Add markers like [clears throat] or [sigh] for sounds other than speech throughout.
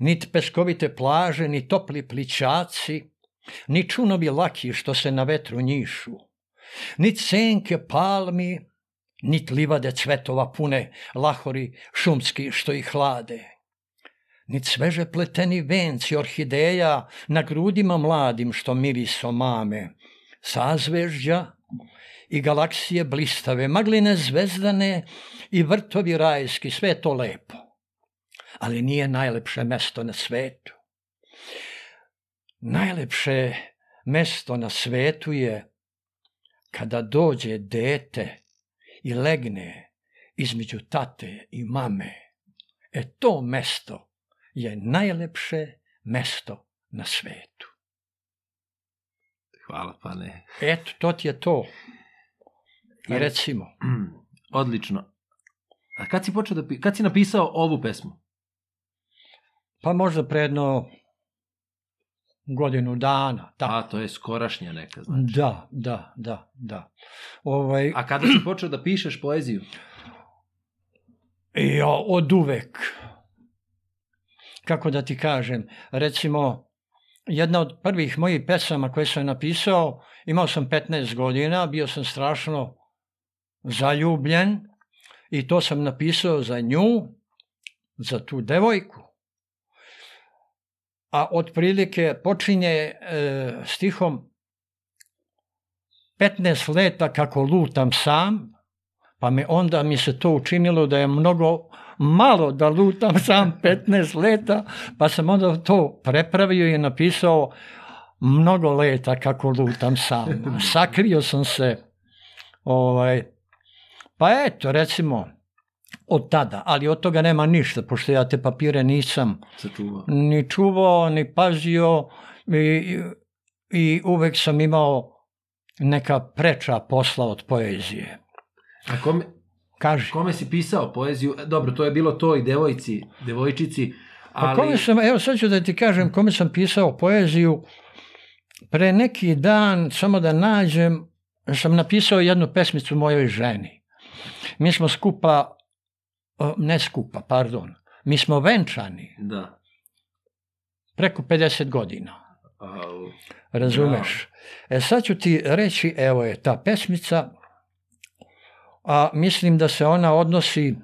nit peskovite plaže, ni topli plićaci, ni čunovi laki što se na vetru njišu, ni senke palmi, ni livade cvetova pune, lahori šumski što ih hlade, ni sveže pleteni venci orhideja na grudima mladim što miriso mame, sazvežđa i galaksije blistave, magline zvezdane i vrtovi rajski, sve to lepo ali nije najlepše mesto na svetu. Najlepše mesto na svetu je kada dođe dete i legne između tate i mame. E to mesto je najlepše mesto na svetu. Hvala, pane. Eto, to ti je to. I recimo. [clears throat] Odlično. A kad si, počeo da, kad si napisao ovu pesmu? Pa možda predno godinu dana. Tako. Da. A, to je skorašnja neka, znači. Da, da, da, da. Ovaj... A kada si počeo da pišeš poeziju? Ja, od uvek. Kako da ti kažem, recimo, jedna od prvih mojih pesama koje sam napisao, imao sam 15 godina, bio sam strašno zaljubljen i to sam napisao za nju, za tu devojku a otprilike počinje e, stihom 15 leta kako lutam sam, pa me onda mi se to učinilo da je mnogo malo da lutam sam 15 [laughs] leta, pa sam onda to prepravio i napisao mnogo leta kako lutam sam. [laughs] Sakrio sam se. Ovaj, pa eto, recimo, od tada, ali od toga nema ništa, pošto ja te papire nisam Sačuvao. ni čuvao, ni pazio i, i uvek sam imao neka preča posla od poezije. A kome, Kaži. kome si pisao poeziju? E, dobro, to je bilo to i devojci, devojčici, ali... Pa kome sam, evo sad ću da ti kažem kome sam pisao poeziju. Pre neki dan, samo da nađem, sam napisao jednu pesmicu mojoj ženi. Mi smo skupa o, ne skupa, pardon, mi smo venčani. Da. Preko 50 godina. Au. Razumeš? Ja. E sad ću ti reći, evo je ta pesmica, a mislim da se ona odnosi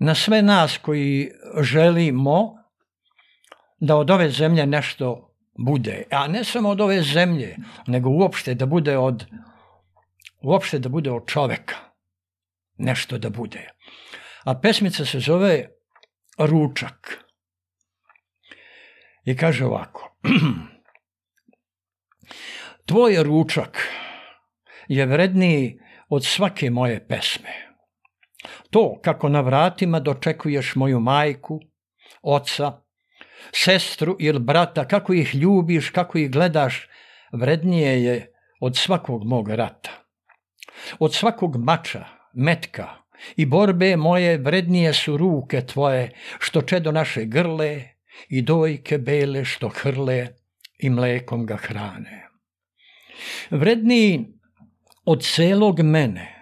na sve nas koji želimo da od ove zemlje nešto bude, a ne samo od ove zemlje, nego uopšte da bude od uopšte da bude od čoveka nešto da bude. A pesmica se zove Ručak. I kaže ovako. [clears throat] Tvoj ručak je vredniji od svake moje pesme. To kako na vratima dočekuješ moju majku, oca, sestru ili brata, kako ih ljubiš, kako ih gledaš, vrednije je od svakog mog rata, od svakog mača, metka i borbe moje vrednije su ruke tvoje, što čedo naše grle i dojke bele što hrle i mlekom ga hrane. Vredni od celog mene,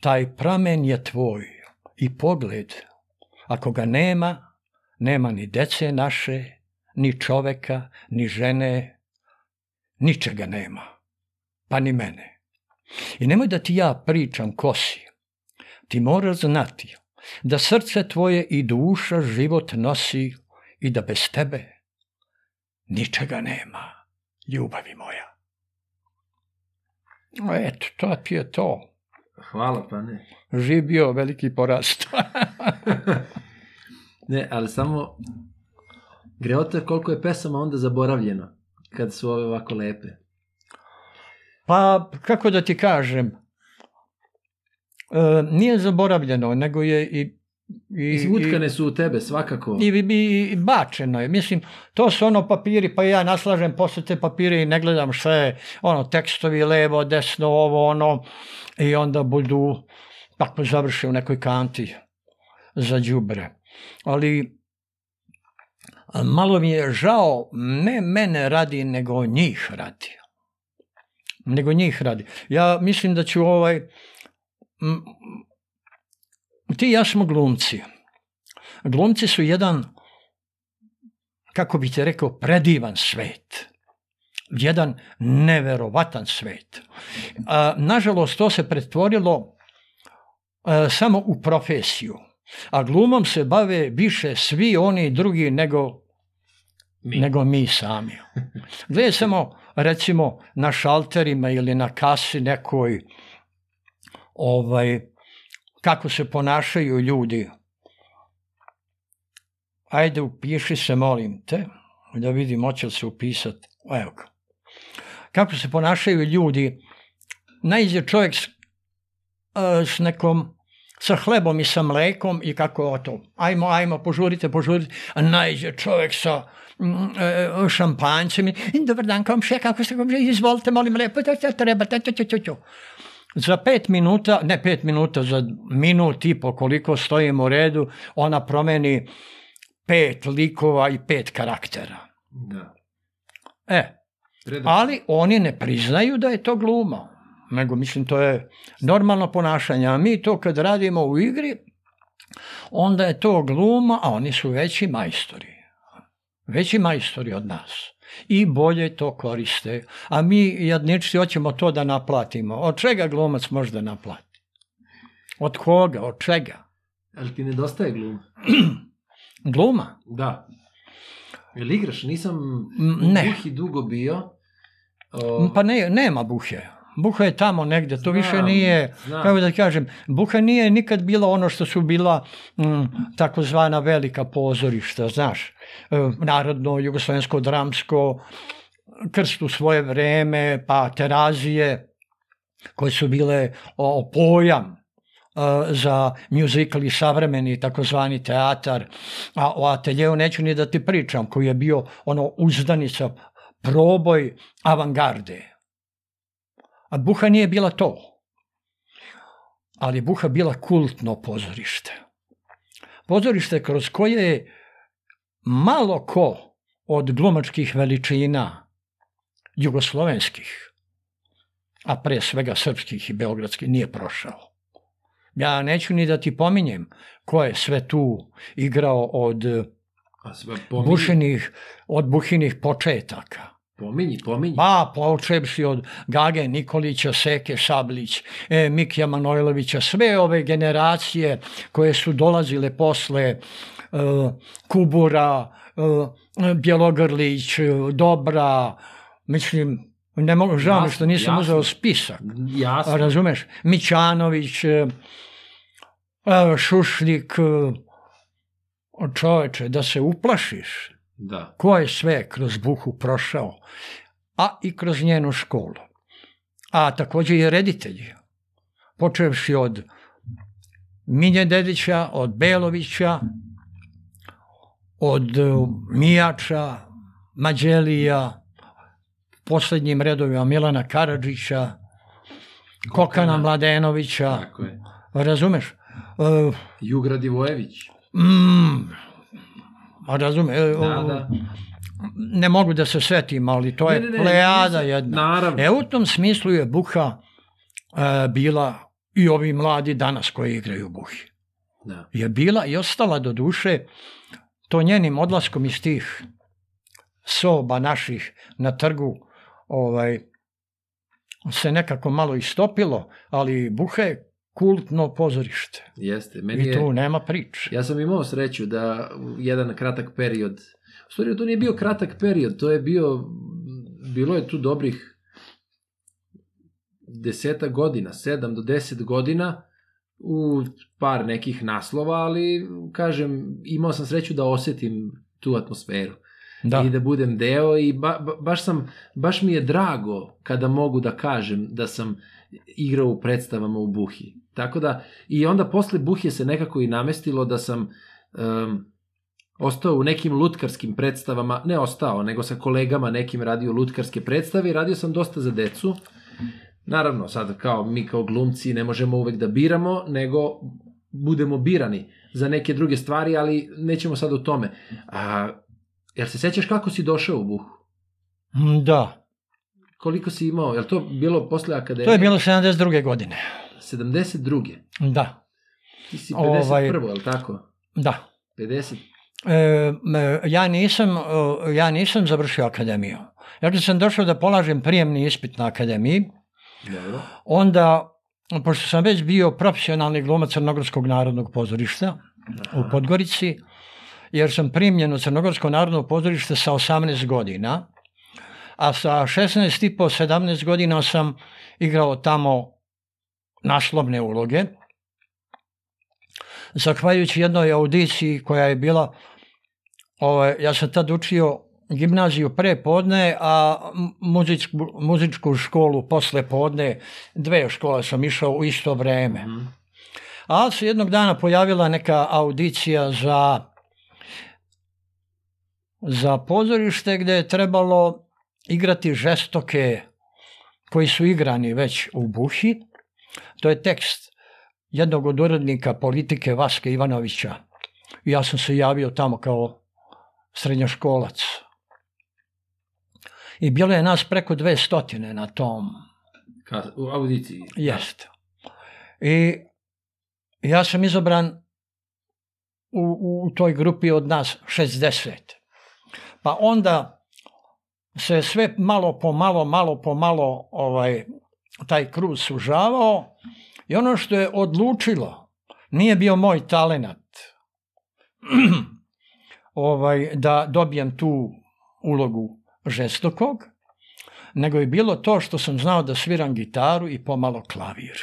taj pramen je tvoj i pogled, ako ga nema, nema ni dece naše, ni čoveka, ni žene, ničega nema, pa ni mene. I nemoj da ti ja pričam ko si, ti mora znati da srce tvoje i duša život nosi i da bez tebe ničega nema, ljubavi moja. Eto, to ti je to. Hvala, pa ne. Živ bio veliki porast. [laughs] ne, ali samo greota koliko je pesama onda zaboravljeno, kad su ove ovako lepe. Pa, kako da ti kažem, E, nije zaboravljeno, nego je i i, Izvutkane su u tebe svakako. I, i, I bačeno je. Mislim, to su ono papiri, pa ja naslažem posle te papire i ne gledam šta je, ono, tekstovi levo, desno, ovo, ono, i onda budu tako završe u nekoj kanti za đubre. Ali malo mi je žao, ne mene radi, nego njih radi. Nego njih radi. Ja mislim da ću ovaj ti i ja smo glumci. Glumci su jedan, kako bi te rekao, predivan svet. Jedan neverovatan svet. A, nažalost, to se pretvorilo a, e, samo u profesiju. A glumom se bave više svi oni drugi nego mi, nego mi sami. [laughs] Gledaj samo, recimo, na šalterima ili na kasi nekoj ovaj, kako se ponašaju ljudi. Ajde, upiši se, molim te, da vidim, hoće li se upisati. Evo ga. Kako se ponašaju ljudi, najde čovjek s, e, s nekom sa hlebom i sa mlekom i kako to. Ajmo, ajmo, požurite, požurite. A najde čovjek sa mm, e, šampanjcem. Dobar dan, komšija, kako ste komšija? Izvolite, molim, lepo, to treba, to, to, to, to. Za pet minuta, ne pet minuta, za minut i po koliko stojim u redu, ona promeni pet likova i pet karaktera. Da. E, ali oni ne priznaju da je to gluma. Nego, mislim, to je normalno ponašanje. A mi to kad radimo u igri, onda je to gluma, a oni su veći majstori. Veći majstori od nas i bolje to koriste. A mi jadničci hoćemo to da naplatimo. Od čega glumac može da naplati? Od koga? Od čega? Ali ti nedostaje gluma. [clears throat] gluma? Da. Jel igraš? Nisam ne. buhi dugo bio. O... Pa ne, nema buhe. Buha je tamo negde, to znam, više nije, znam. kako da kažem, Buha nije nikad bila ono što su bila m, mm, takozvana velika pozorišta, znaš, e, narodno, jugoslovensko, dramsko, krst u svoje vreme, pa terazije, koje su bile o, pojam e, za muzikal i savremeni takozvani teatar, a o ateljeu neću ni da ti pričam, koji je bio ono uzdanica, proboj avangarde. A Buha nije bila to. Ali Buha bila kultno pozorište. Pozorište kroz koje je malo ko od glumačkih veličina jugoslovenskih, a pre svega srpskih i beogradskih, nije prošao. Ja neću ni da ti pominjem ko je sve tu igrao od, sve od buhinih početaka. Pominji, pominji. Pa, počevši od Gage Nikolića, Seke Sablić, e, Mikija Manojlovića, sve ove generacije koje su dolazile posle e, Kubura, e, Bjelogrlić, e, Dobra, mislim, ne mogu, žao što nisam jasno. uzeo spisak. Jasno. Razumeš? Mićanović, e, e Šušlik, e, čoveče, da se uplašiš. Da. Ko je sve kroz Buhu prošao, a i kroz njenu školu. A takođe i reditelji, počevši od Minje Dedića, od Belovića, od e, Mijača, Mađelija, posljednjim redovima Milana Karadžića, Kokana Mladenovića, Tako je. razumeš? Uh, Jugra Divojević. Mm, Ma razume, e, da, da. ne mogu da se svetim, ali to je ne, ne, plejada ne, jedna. Naravno. E u tom smislu je buha e, bila i ovi mladi danas koji igraju buhi. Da. Je bila i ostala do duše to njenim odlaskom iz tih soba naših na trgu ovaj, se nekako malo istopilo, ali buhe kultno pozorište. Jeste. Meni je, I tu nema priče. Ja sam imao sreću da jedan kratak period, u stvari to nije bio kratak period, to je bio, bilo je tu dobrih deseta godina, sedam do deset godina, u par nekih naslova, ali kažem, imao sam sreću da osetim tu atmosferu. Da. I da budem deo i ba, ba, baš sam, baš mi je drago kada mogu da kažem da sam igrao u predstavama u Buhi. Tako da, i onda posle Buhe se nekako i namestilo da sam um, ostao u nekim lutkarskim predstavama, ne ostao, nego sa kolegama nekim radio lutkarske predstave i radio sam dosta za decu. Naravno, sad kao mi kao glumci ne možemo uvek da biramo, nego budemo birani za neke druge stvari, ali nećemo sad o tome. A, jel se sećaš kako si došao u Buhu? Da. Koliko si imao? Jel to bilo posle akademije? To je bilo 72. godine. 72. Da. Ti si 51. Ovaj, je tako? Da. 50. E, ja, nisam, ja nisam završio akademiju. Ja kad sam došao da polažem prijemni ispit na akademiji, Dobro. onda, pošto sam već bio profesionalni glumac Crnogorskog narodnog pozorišta Aha. u Podgorici, jer sam primljen u Crnogorsko narodno pozorište sa 18 godina, a sa 16 i po 17 godina sam igrao tamo naslovne uloge, zahvaljujući jednoj audiciji koja je bila, ovaj, ja sam tad učio gimnaziju pre podne, a muzičku, muzičku školu posle podne, dve škole sam išao u isto vreme. Mm. A se jednog dana pojavila neka audicija za za pozorište gde je trebalo igrati žestoke koji su igrani već u buhi, To je tekst jednog od urednika politike Vaske Ivanovića. Ja sam se javio tamo kao srednjoškolac. I bilo je nas preko dve stotine na tom. U audiciji? Da. Jeste. I ja sam izabran u, u toj grupi od nas 60. Pa onda se sve malo po malo, malo po malo ovaj, taj kruz sužavao I ono što je odlučilo nije bio moj talenat [clears throat] ovaj, da dobijem tu ulogu žestokog, nego je bilo to što sam znao da sviram gitaru i pomalo klavir.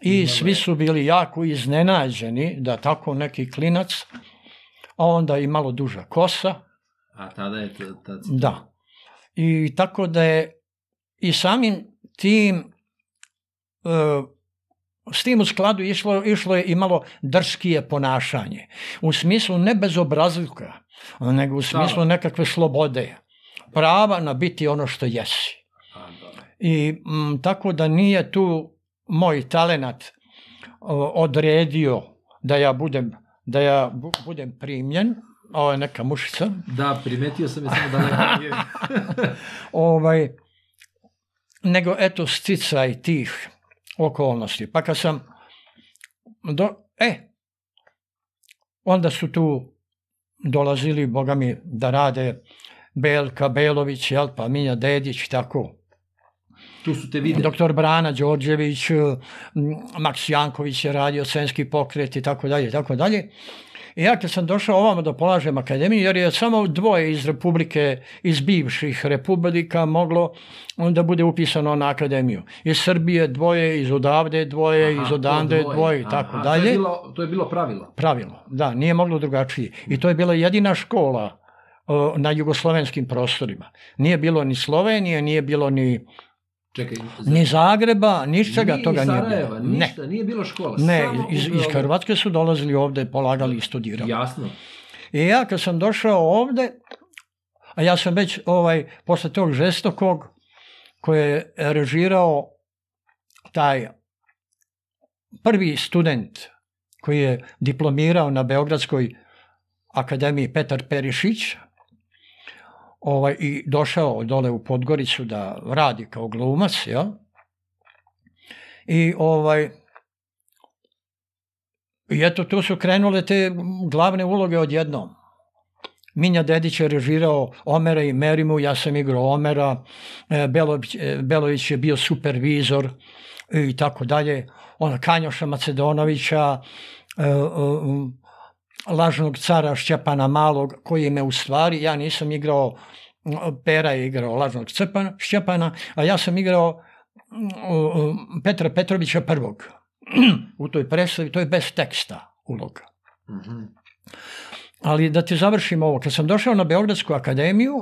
I svi su bili jako iznenađeni da tako neki klinac, a onda i malo duža kosa. A tada je... Tada... Da. I tako da je i samim tim Eh, s tim u skladu išlo, išlo je imalo drskije ponašanje. U smislu ne bezobrazluka, nego u smislu da. nekakve slobode. Prava na biti ono što jesi. Da. I m, mm, tako da nije tu moj talenat odredio da ja budem, da ja bu, budem primljen, ovo je neka mušica. Da, primetio sam je samo da neka [laughs] ovaj, nego eto sticaj tih okolnosti. Pa kad sam, do, e, onda su tu dolazili, boga mi, da rade Belka, Belović, jel, pa Minja Dedić, tako. Tu su te videli. Doktor Brana Đorđević, Maks Janković je radio scenski pokret i tako dalje, tako dalje ja kad sam došao ovamo da polažem akademiju, jer je samo dvoje iz republike, iz bivših republika moglo onda bude upisano na akademiju. Iz Srbije dvoje, iz odavde dvoje, Aha, iz odande dvoje, dvoje i tako dalje. To je, bilo, to je bilo pravilo? Pravilo, da, nije moglo drugačije. I to je bila jedina škola na jugoslovenskim prostorima. Nije bilo ni Slovenije, nije bilo ni Čekaj, za... Ni Zagreba, ničega ni, toga ni Sarajeva, nije bilo. Ništa, ne. nije bilo škola. Ne, samo iz, iz Hrvatske su dolazili ovde, polagali i studirali. Jasno. I ja kad sam došao ovde, a ja sam već ovaj, posle tog žestokog koje je režirao taj prvi student koji je diplomirao na Beogradskoj akademiji Petar Perišić, ovaj, i došao dole u Podgoricu da radi kao glumac, ja? I ovaj, i eto, tu su krenule te glavne uloge odjednom. Minja Dedić je režirao Omera i Merimu, ja sam igrao Omera, e, Belović, e, Belović je bio supervizor i tako dalje, ona Kanjoša Macedonovića, e, lažnog cara Šćepana Malog koji me u stvari, ja nisam igrao Pera je igrao lažnog Crpana, Šćepana, a ja sam igrao mm, Petra Petrovića prvog [clears throat] u toj predstavi, to je bez teksta uloga. mm Ali da ti završim ovo, kad sam došao na Beogradsku akademiju,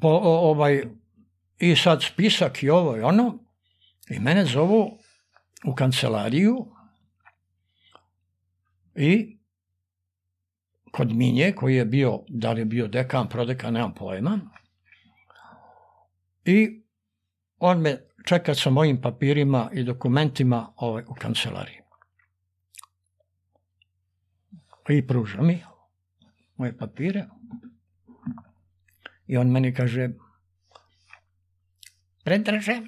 po, ovaj, i sad spisak i ovo i ono, i mene zovu u kancelariju, I kod Minje, koji je bio, da li je bio dekan, prodekan, nemam pojma. I on me čeka sa mojim papirima i dokumentima ovaj, u kancelariji. I pruža mi moje papire. I on meni kaže, predraže,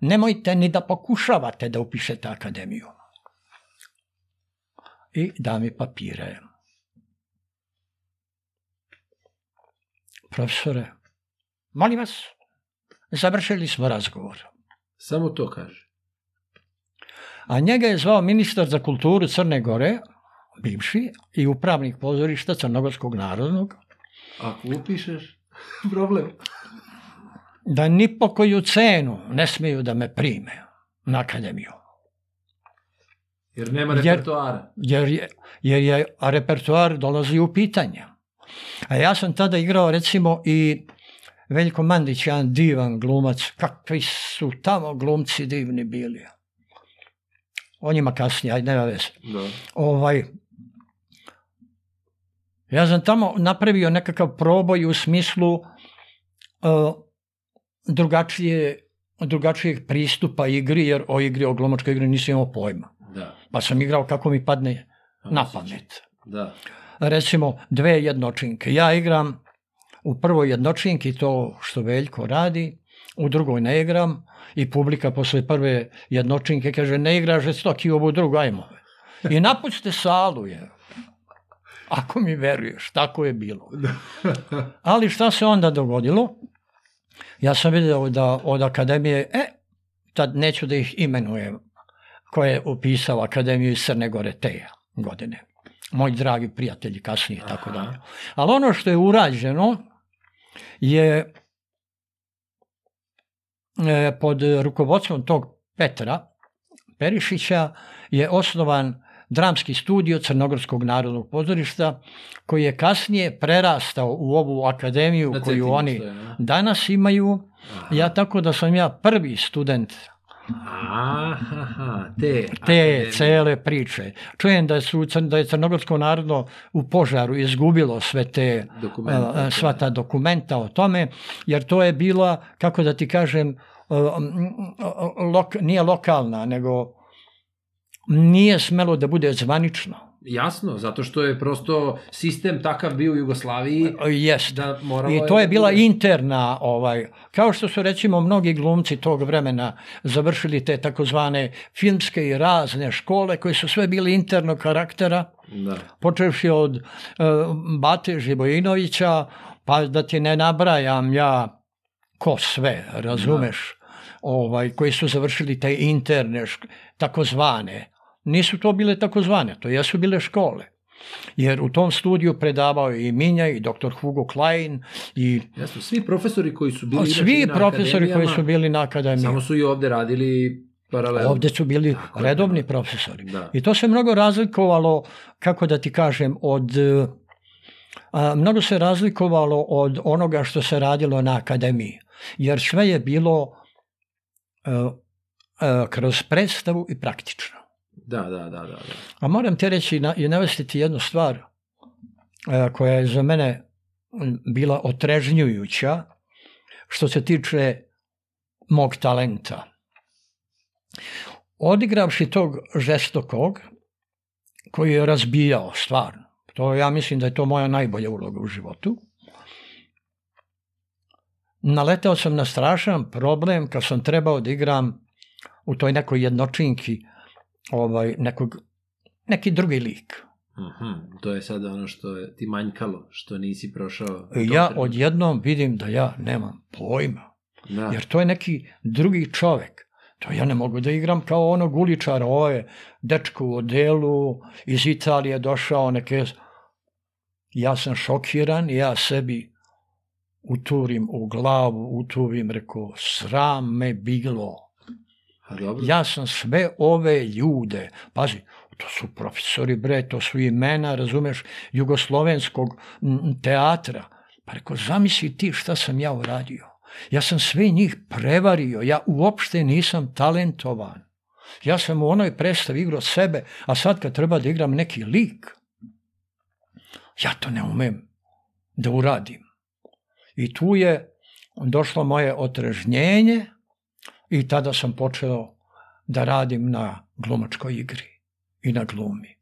nemojte ni da pokušavate da upišete akademiju i da mi papire. Profesore, molim vas, završili smo razgovor. Samo to kaže. A njega je zvao ministar za kulturu Crne Gore, bivši, i upravnik pozorišta Crnogorskog narodnog. Ako upišeš, [laughs] problem. Da ni po koju cenu ne smiju da me prime na akademiju. Jer nema repertoara. Jer, jer, jer je a repertoar dolazi u pitanje. A ja sam tada igrao recimo i Veljko Mandić, jedan divan glumac, kakvi su tamo glumci divni bili. O njima kasnije, ajde, nema veze. Da. Ovaj, ja sam tamo napravio nekakav proboj u smislu uh, drugačije, drugačijeg pristupa igri, jer o igri, o glumačkoj igri nisam imao pojma pa sam igrao kako mi padne na pamet. Da. Recimo, dve jednočinke. Ja igram u prvoj jednočinki to što Veljko radi, u drugoj ne igram i publika posle prve jednočinke kaže ne igra žestoki ovu drugu, ajmo. I napuste salu je. Ako mi veruješ, tako je bilo. [laughs] Ali šta se onda dogodilo? Ja sam vidio da od akademije, e, tad neću da ih imenujem, koja je upisao Akademiju iz Crne Gore te godine. Moji dragi prijatelji kasnije i tako dalje. Ali ono što je urađeno je e, pod rukovodstvom tog Petra Perišića je osnovan dramski studio Crnogorskog narodnog pozorišta koji je kasnije prerastao u ovu akademiju koju oni danas imaju. Ja tako da sam ja prvi student Aha, te, te cele priče. Čujem da, su, da je Crnogorsko narodno u požaru izgubilo sve te, e, sva da. ta dokumenta o tome, jer to je bila, kako da ti kažem, lok, nije lokalna, nego nije smelo da bude zvanično. Jasno, zato što je prosto sistem takav bio u Jugoslaviji Jest. da moralo I to je, je da bila interna, ovaj, kao što su recimo mnogi glumci tog vremena završili te takozvane filmske i razne škole koje su sve bili internog karaktera, da. počevši od uh, Bate Živojinovića, pa da ti ne nabrajam ja ko sve, razumeš, da. ovaj, koji su završili te interne, takozvane nisu to bile takozvane, to jesu bile škole. Jer u tom studiju predavao je i Minja i doktor Hugo Klein i... Jesu svi profesori koji su bili svi na profesori koji su bili na akademiji. Samo su i ovde radili paralelno. Ovde su bili Tako, da. redovni da. profesori. Da. I to se mnogo razlikovalo, kako da ti kažem, od... A, mnogo se razlikovalo od onoga što se radilo na akademiji. Jer sve je bilo a, e, a, e, kroz predstavu i praktično. Da, da, da, da. da. A moram te reći i navestiti jednu stvar e, koja je za mene bila otrežnjujuća što se tiče mog talenta. Odigravši tog žestokog koji je razbijao stvarno, to ja mislim da je to moja najbolja uloga u životu, naletao sam na strašan problem kad sam trebao da igram u toj nekoj jednočinki ovaj, nekog, neki drugi lik. Aha, mhm, to je sad ono što je ti manjkalo, što nisi prošao. Ja trenutku. odjednom vidim da ja nemam pojma. Da. Jer to je neki drugi čovek. To ja ne mogu da igram kao onog uličara, ovo je dečko u odelu, iz Italije došao neke... Ja sam šokiran, ja sebi uturim u glavu, utuvim, reko, sram me bilo. Ja sam sve ove ljude, pazi, to su profesori bre, to su imena, razumeš, jugoslovenskog teatra. Pa rekao, zamisli ti šta sam ja uradio. Ja sam sve njih prevario, ja uopšte nisam talentovan. Ja sam u onoj predstavi igrao sebe, a sad kad treba da igram neki lik, ja to ne umem da uradim. I tu je došlo moje otrežnjenje, i tada sam počeo da radim na glumačkoj igri i na glumi.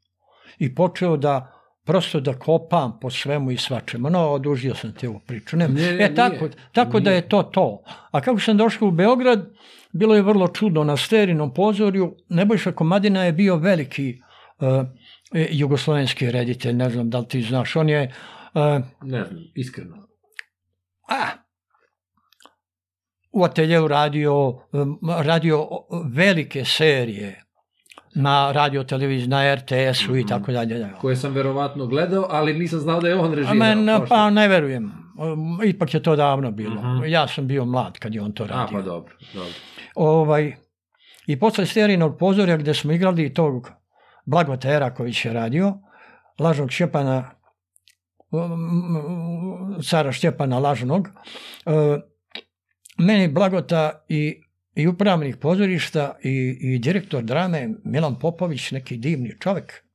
I počeo da prosto da kopam po svemu i svačemu. No, odužio sam te ovu priču. Ne, ne, e, tako, nije, tako da nije. da je to to. A kako sam došao u Beograd, bilo je vrlo čudno. Na Sterinom pozorju Nebojša Komadina je bio veliki uh, jugoslovenski reditelj, ne znam da li ti znaš. On je... Uh, ne znam, iskreno. A, u ateljeu radio, radio velike serije na radio televiziji, na RTS-u mm -hmm. i mhm. tako dalje. Da. Koje sam verovatno gledao, ali nisam znao da je on režirao. Men, pa ne verujem. Um, ipak je to davno bilo. Mm -hmm. Ja sam bio mlad kad je on to radio. A, pa dobro. dobro. Ovaj, I posle Sterinog pozorja gde smo igrali tog Blagotera koji je radio, Lažnog Šepana, um, um, cara Šepana Lažnog, uh, meni Blagota i, i upravnih pozorišta i, i direktor drame Milan Popović, neki divni čovjek,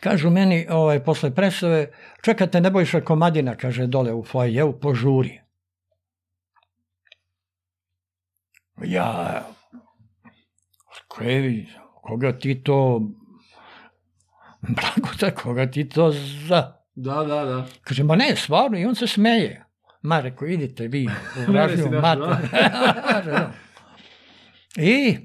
Kažu meni ovaj, posle presove, čekate Nebojša Komadina, kaže dole u foajeu, požuri. Ja, krevi, koga ti to, Blagota, koga ti to za... Da, da, da. Kaže, ma ne, stvarno, i on se smeje. Ma rekao, idite vi [laughs] u vražnju mater. [laughs] I,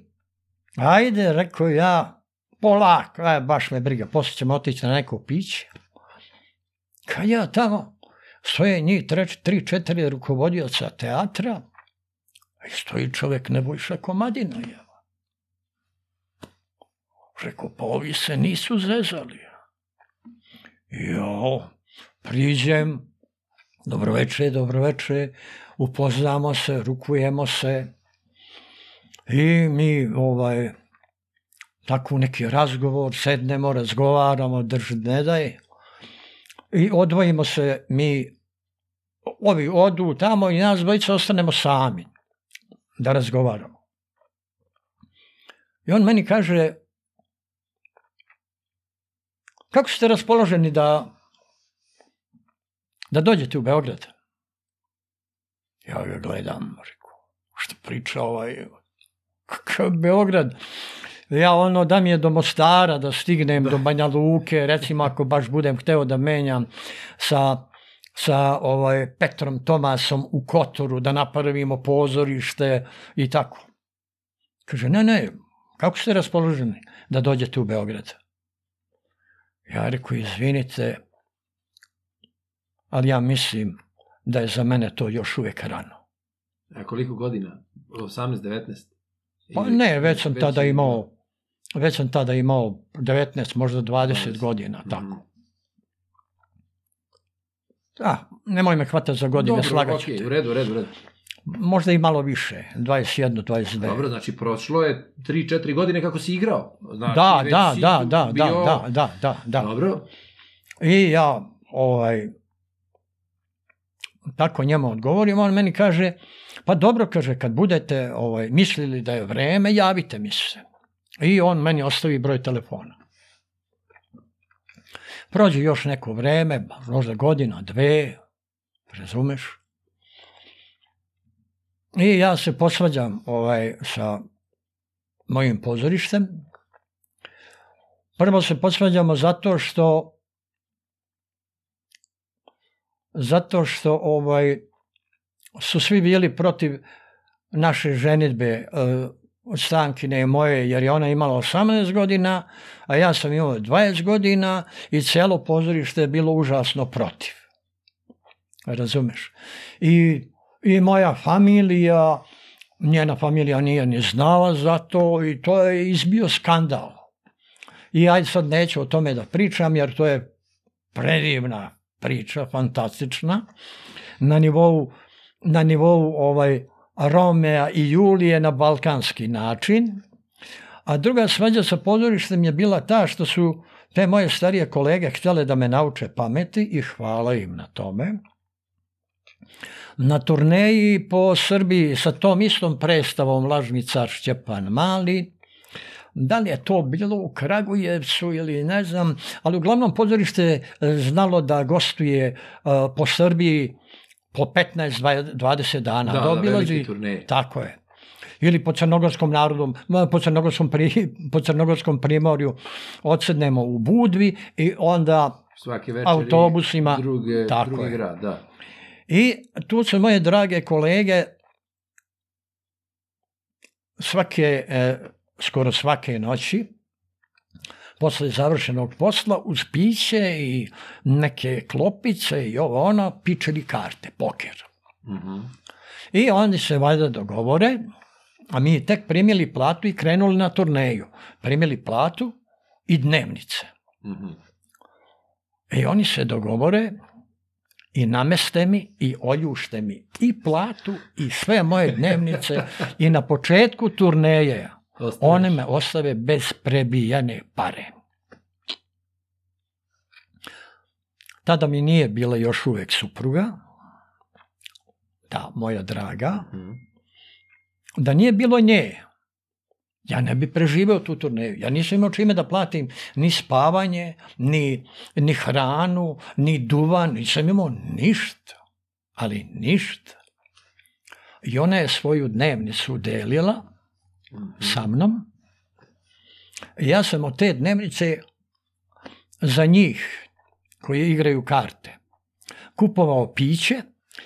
ajde, rekao ja, polako, aj, e, baš me briga, poslije ćemo otići na neko piće. Kad ja tamo, stoje njih treć, tri, četiri rukovodioca teatra, i stoji čovjek Nebojša Komadina, ja. Rekao, pa ovi se nisu zezali. Jo, priđem, dobroveče, dobroveče, upoznamo se, rukujemo se i mi ovaj, tako neki razgovor, sednemo, razgovaramo, drži ne daj i odvojimo se mi, ovi odu tamo i nas dvojica ostanemo sami da razgovaramo. I on meni kaže, kako ste raspoloženi da da dođete u Beograd. Ja ga gledam, reku, što priča ovaj, kakav Beograd? Ja ono da mi je do Mostara, da stignem da. do Banja Luke, recimo ako baš budem hteo da menjam sa sa ovaj, Petrom Tomasom u Kotoru, da napravimo pozorište i tako. Kaže, ne, ne, kako ste raspoloženi da dođete u Beograd? Ja reku, izvinite, ali ja mislim da je za mene to još uvijek rano. A koliko godina? 18, 19? Pa ne, već sam tada imao već sam tada imao 19, možda 20 20. godina, tako. Da, A, nemoj me hvata za godine, Dobro, slagat ću okay, te. U redu, u redu, u redu. Možda i malo više, 21, 22. Dobro, znači prošlo je 3-4 godine kako si igrao. Znači, da, da, da, da, bio... da, da, da, da, da. Dobro. I ja, ovaj, tako njemu odgovorim, on meni kaže, pa dobro, kaže, kad budete ovaj, mislili da je vreme, javite mi se. I on meni ostavi broj telefona. Prođe još neko vreme, možda godina, dve, razumeš? I ja se posvađam ovaj, sa mojim pozorištem. Prvo se posvađamo zato što zato što ovaj su svi bili protiv naše ženitbe e, Stankine moje, jer je ona imala 18 godina, a ja sam imao 20 godina i celo pozorište je bilo užasno protiv. Razumeš? I, i moja familija, njena familija nije ni znala za to i to je izbio skandal. I ajde sad neću o tome da pričam jer to je predivna priča, fantastična, na nivou, na nivou ovaj, Romea i Julije na balkanski način, a druga svađa sa pozorištem je bila ta što su te moje starije kolege htjele da me nauče pameti i hvala im na tome. Na turneji po Srbiji sa tom istom predstavom Lažni car Šćepan Mali, Da li je to bilo u Kragujevcu ili ne znam, ali uglavnom pozorište eh, znalo da gostuje eh, po Srbiji po 15-20 dana. Da, da Dobilazi, da, turneje. Tako je ili po crnogorskom narodom, po crnogorskom, pri, po crnogorskom primorju odsednemo u Budvi i onda Svaki večeri, autobusima druge, tako drugi je. grad, da. I tu su moje drage kolege svake e, skoro svake noći, posle završenog posla uz piće i neke klopice i ovo ono, pičeli karte, poker. Mm-hmm. I oni se valjda dogovore, a mi tek primili platu i krenuli na turneju. Primili platu i dnevnice. Mm-hmm. I e, oni se dogovore i nameste mi i oljušte mi i platu i sve moje dnevnice [laughs] i na početku turneje Ostaviš. One me ostave bez prebijane pare. Tada mi nije bila još uvijek supruga, ta moja draga. Mhm. Da nije bilo nje, ja ne bi preživeo tu turneju. Ja nisam imao čime da platim ni spavanje, ni, ni hranu, ni duvan, nisam imao ništa. Ali ništa. I ona je svoju dnevnicu delila Mhm. sa mnom. Ja sam od te dnevnice za njih koji igraju karte kupovao piće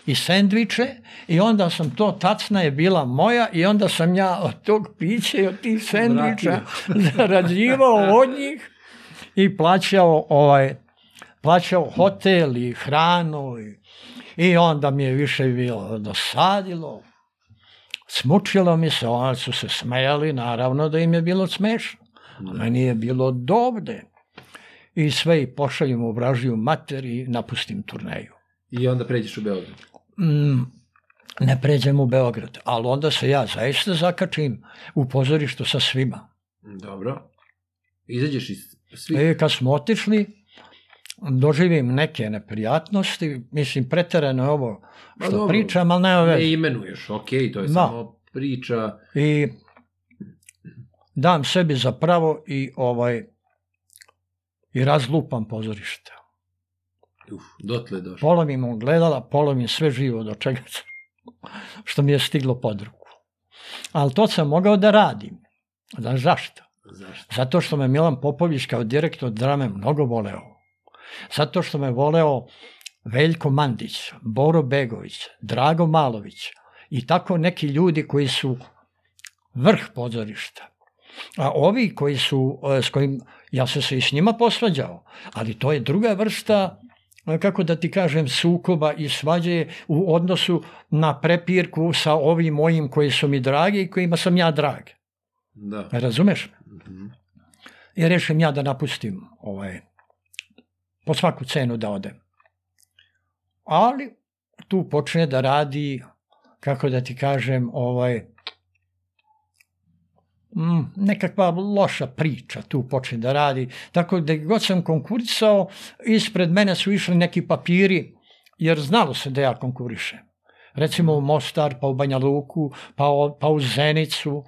i sendviče i onda sam to tacna je bila moja i onda sam ja od tog pića i od tih sendviča [laughs] zarađivao od njih i plaćao ovaj plaćao hotel i hranu i, i onda mi je više bilo dosadilo Smučilo mi se, oni su se smejali, naravno da im je bilo smešno. A da. meni je bilo dovde. I sve i pošaljem u vražiju mater i napustim turneju. I onda pređeš u Beograd? Mm, ne pređem u Beograd, ali onda se ja zaista zakačim u pozorištu sa svima. Dobro. Izađeš iz svih? E, kad smo otišli, doživim neke neprijatnosti, mislim, preterano je ovo što dobro, pričam, ali nema veze. Ne imenuješ, ok, to je da. samo priča. I dam sebi za pravo i ovaj i razlupam pozorište. Uf, dotle došlo. Polomim ogledala, polomim sve živo do čega što mi je stiglo pod ruku. Ali to sam mogao da radim. Da zašto? Zašto? Zato što me Milan Popović kao direktor drame mnogo voleo. Zato što me voleo Veljko Mandić, Boro Begović, Drago Malović i tako neki ljudi koji su vrh pozorišta. A ovi koji su, e, s kojim, ja sam se i s njima posvađao, ali to je druga vrsta e, kako da ti kažem, sukoba i svađe u odnosu na prepirku sa ovim mojim koji su mi dragi i kojima sam ja drag. Da. Razumeš? Mm-hmm. I rešim ja da napustim ovaj po svaku cenu da ode. Ali tu počne da radi, kako da ti kažem, ovaj, mm, nekakva loša priča tu počne da radi. Tako da god sam konkurisao, ispred mene su išli neki papiri, jer znalo se da ja konkurišem. Recimo u Mostar, pa u Banja Luku, pa, o, pa u Zenicu,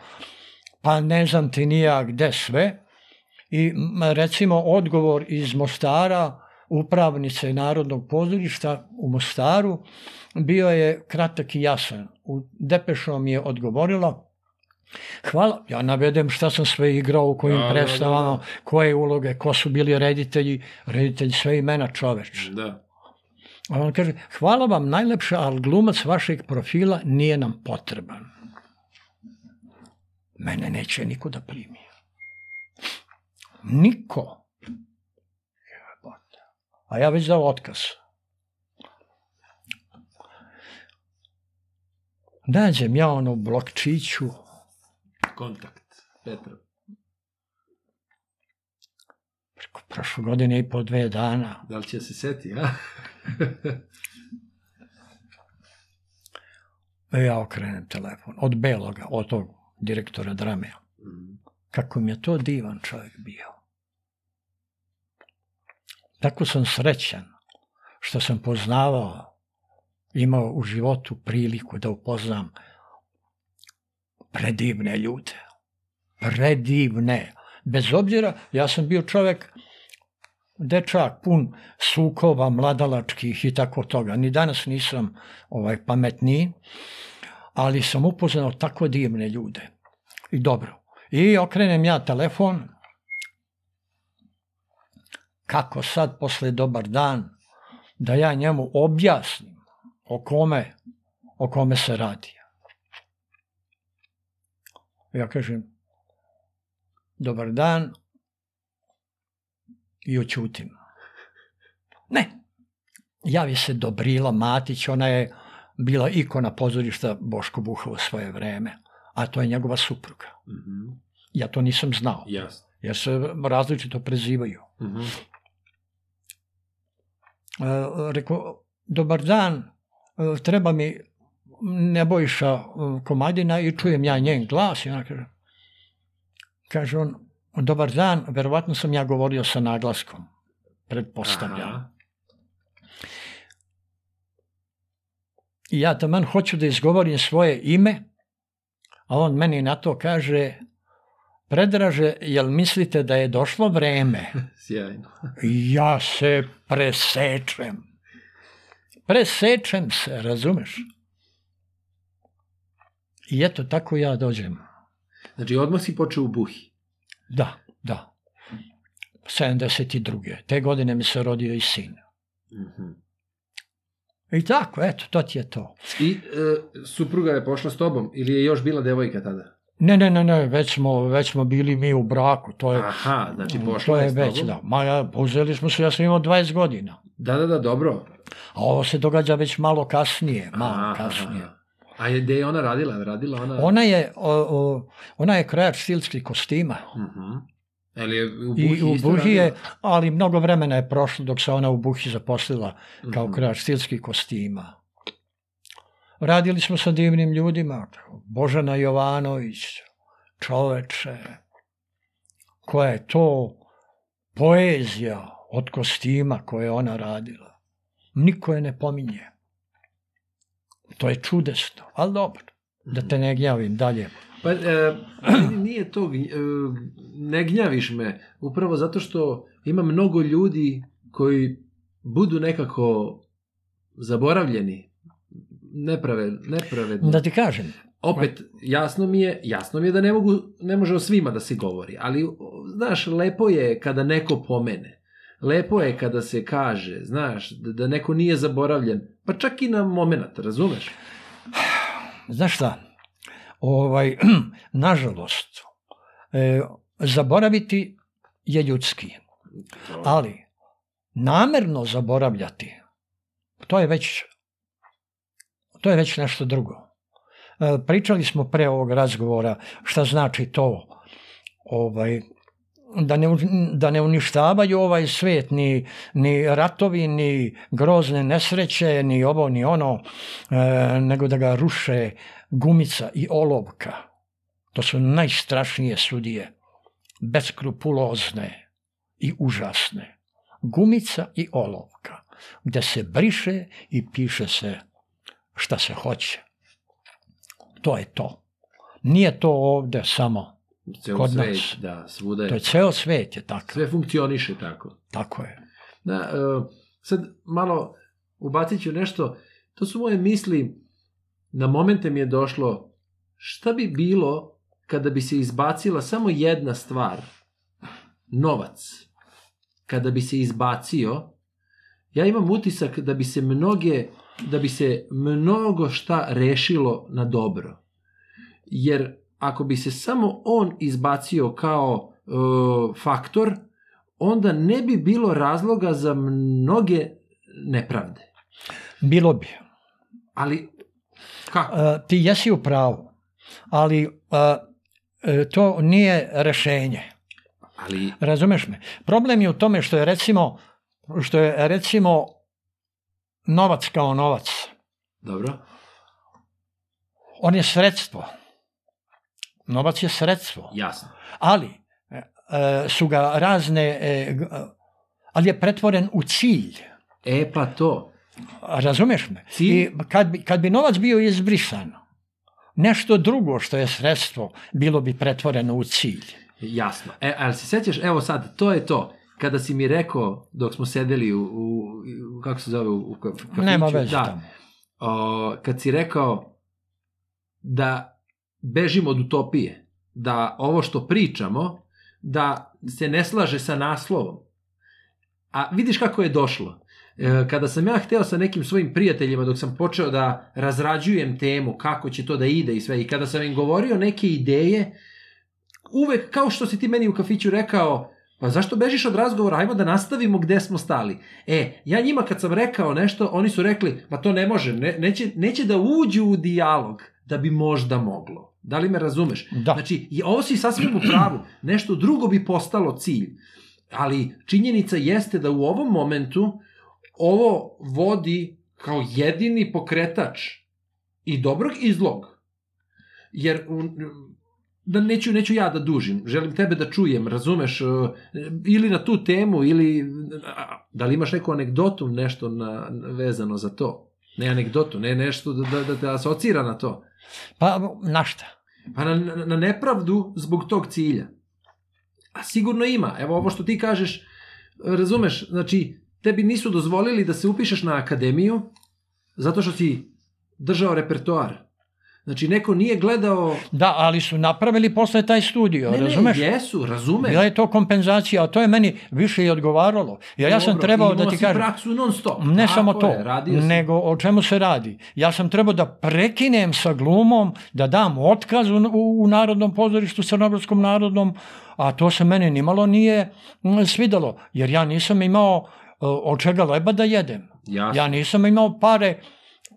pa ne znam ti nija gde sve. I recimo odgovor iz Mostara upravnice Narodnog pozorišta u Mostaru bio je kratak i jasan. U mi je odgovorila Hvala, ja navedem šta sam sve igrao, u kojim da, predstavama, da, da, da. koje uloge, ko su bili reditelji, reditelji sve imena čoveč. Da. A on kaže, hvala vam najlepše, ali glumac vašeg profila nije nam potreban. Mene neće niko da primi. Niko a ja već dao otkaz. Nađem ja ono blokčiću. Kontakt, Petra. Preko prošle godine i po dve dana. Da li će se seti, a? [laughs] E, ja okrenem telefon, od beloga, od tog direktora drame. Mhm. Kako mi je to divan čovjek bio. Tako sam srećan što sam poznavao, imao u životu priliku da upoznam predivne ljude. Predivne. Bez obzira, ja sam bio čovek, dečak pun sukova mladalačkih i tako toga. Ni danas nisam ovaj pametniji, ali sam upoznao tako divne ljude. I dobro. I okrenem ja telefon, kako sad posle dobar dan da ja njemu objasnim o kome, o kome se radi. Ja kažem, dobar dan i oćutim. Ne, javi se Dobrila Matić, ona je bila ikona pozorišta Boško Buha u svoje vreme, a to je njegova supruga. Mm -hmm. Ja to nisam znao, yes. Ja se različito prezivaju. Mm -hmm. E, rekao, dobar dan, e, treba mi Nebojša e, Komadina i čujem ja njen glas. I ona kaže, kaže on, dobar dan, verovatno sam ja govorio sa naglaskom, pretpostavljam. I ja taman hoću da izgovorim svoje ime, a on meni na to kaže, Predraže, jel mislite da je došlo vreme? [laughs] Sjajno. Ja se presečem. Presečem se, razumeš? I eto, tako ja dođem. Znači, odmah si počeo u Buhi? Da, da. 72. Te godine mi se rodio i sin. Mhm. Mm i tako, eto, to ti je to. I e, supruga je pošla s tobom ili je još bila devojka tada? Ne, ne, ne, ne, već smo, već smo bili mi u braku, to je... Aha, znači pošlo je već, da. Ma ja, uzeli smo se, ja sam imao 20 godina. Da, da, da, dobro. A ovo se događa već malo kasnije, malo aha, kasnije. Aha. A je, gde je ona radila? radila ona... Ona, je, o, o, ona je krajač stilskih kostima. Uh-huh. Mhm. Ali je u Buhi, I u Buhi je, ali mnogo vremena je prošlo dok se ona u Buhi zaposlila kao uh-huh. krajač stilskih kostima. Radili smo sa divnim ljudima, Božana Jovanović, čoveče, koja je to poezija od kostima koje je ona radila. Niko je ne pominje. To je čudesno, ali dobro, da te ne gnjavim dalje. Pa, e, nije to, e, ne gnjaviš me, upravo zato što ima mnogo ljudi koji budu nekako zaboravljeni nepraved, nepravedno. Da ti kažem. Opet, jasno mi je, jasno mi je da ne, mogu, ne može o svima da se govori, ali, znaš, lepo je kada neko pomene. Lepo je kada se kaže, znaš, da, da neko nije zaboravljen, pa čak i na moment, razumeš? Znaš šta, ovaj, [clears throat] nažalost, e, zaboraviti je ljudski, ali namerno zaboravljati, to je već to je već nešto drugo. E, pričali smo pre ovog razgovora šta znači to ovaj, da ne, da ne uništavaju ovaj svet, ni, ni ratovi, ni grozne nesreće, ni ovo, ni ono, e, nego da ga ruše gumica i olovka. To su najstrašnije sudije, beskrupulozne i užasne. Gumica i olovka, gde se briše i piše se šta se hoće. To je to. Nije to ovde samo Ceo kod svet, nas. Da, svuda je. To je ceo svet je tako. Sve funkcioniše tako. Tako je. Da, e, sad malo ubacit ću nešto. To su moje misli. Na momente mi je došlo šta bi bilo kada bi se izbacila samo jedna stvar. Novac. Kada bi se izbacio, ja imam utisak da bi se mnoge da bi se mnogo šta rešilo na dobro. Jer ako bi se samo on izbacio kao e, faktor, onda ne bi bilo razloga za mnoge nepravde. Bilo bi. Ali kako? E, ti jesi u pravu, ali e, e to nije rešenje. Ali... Razumeš me? Problem je u tome što je recimo što je recimo novac kao novac. Dobro. On je sredstvo. Novac je sredstvo. Jasno. Ali e, e su ga razne, e, e, ali je pretvoren u cilj. E pa to. Razumeš me? Cilj? I kad bi, kad bi novac bio izbrisan, nešto drugo što je sredstvo bilo bi pretvoreno u cilj. Jasno. E, ali se sjećaš, evo sad, to je to kada si mi rekao, dok smo sedeli u, u, u kako se zove, u kafiću. Nema već da, tamo. O, kad si rekao da bežimo od utopije, da ovo što pričamo, da se ne slaže sa naslovom. A vidiš kako je došlo. E, kada sam ja hteo sa nekim svojim prijateljima, dok sam počeo da razrađujem temu, kako će to da ide i sve, i kada sam im govorio neke ideje, uvek, kao što si ti meni u kafiću rekao, Pa zašto bežiš od razgovora? Hajmo da nastavimo gde smo stali. E, ja njima kad sam rekao nešto, oni su rekli, pa to ne može, ne, neće, neće da uđu u dijalog da bi možda moglo. Da li me razumeš? Da. Znači, i ovo si sasvim u pravu. Nešto drugo bi postalo cilj. Ali činjenica jeste da u ovom momentu ovo vodi kao jedini pokretač i dobrog i zlog. Jer u, da neću, neću ja da dužim, želim tebe da čujem, razumeš, e, ili na tu temu, ili da li imaš neku anegdotu, nešto na, vezano za to? Ne anegdotu, ne nešto da, da, da te asocira na to. Pa na šta? Pa na, na nepravdu zbog tog cilja. A sigurno ima. Evo ovo što ti kažeš, razumeš, znači, tebi nisu dozvolili da se upišeš na akademiju zato što si držao repertoar Znači, neko nije gledao... Da, ali su napravili posle taj studio, ne, razumeš? Ne, jesu, razumeš. Bila je to kompenzacija, a to je meni više i odgovaralo. Ja, ja sam trebao da ti kažem... si kažem... praksu non stop. Ne Tako samo to, nego o čemu se radi. Ja sam trebao da prekinem sa glumom, da dam otkaz u, u, u Narodnom pozorištu, Crnogorskom Narodnom, a to se meni nimalo nije svidalo, jer ja nisam imao e, od čega leba da jedem. Jasno. Ja nisam imao pare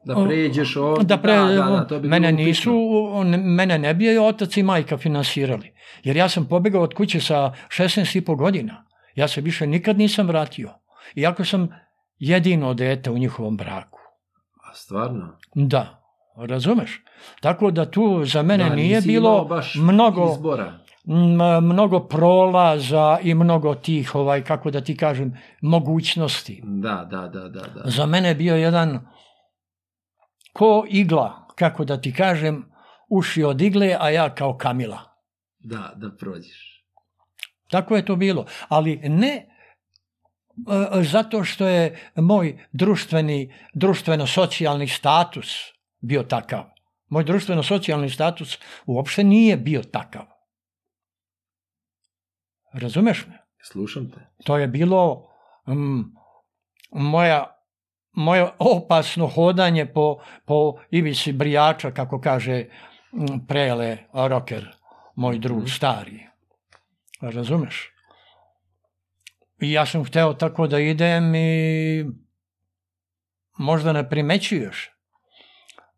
Da pređeš ovdje, da, pre, da, da, da, to bi mene nisu, upisno. mene ne bi otac i majka finansirali. Jer ja sam pobegao od kuće sa 16 i 16,5 godina. Ja se više nikad nisam vratio. Iako sam jedino dete u njihovom braku. A stvarno? Da, razumeš? Tako da tu za mene da, nije bilo baš mnogo... Izbora mnogo prolaza i mnogo tih, ovaj, kako da ti kažem, mogućnosti. Da, da, da, da, da. Za mene je bio jedan ko igla, kako da ti kažem, uši od igle, a ja kao kamila. Da, da prođeš. Tako je to bilo, ali ne e, zato što je moj društveni, društveno-socijalni status bio takav. Moj društveno-socijalni status uopšte nije bio takav. Razumeš me? Slušam te. To je bilo um, moja moje opasno hodanje po, po ivici brijača, kako kaže prele roker, moj drug mhm. stari. Razumeš? I ja sam hteo tako da idem i možda ne primećuješ.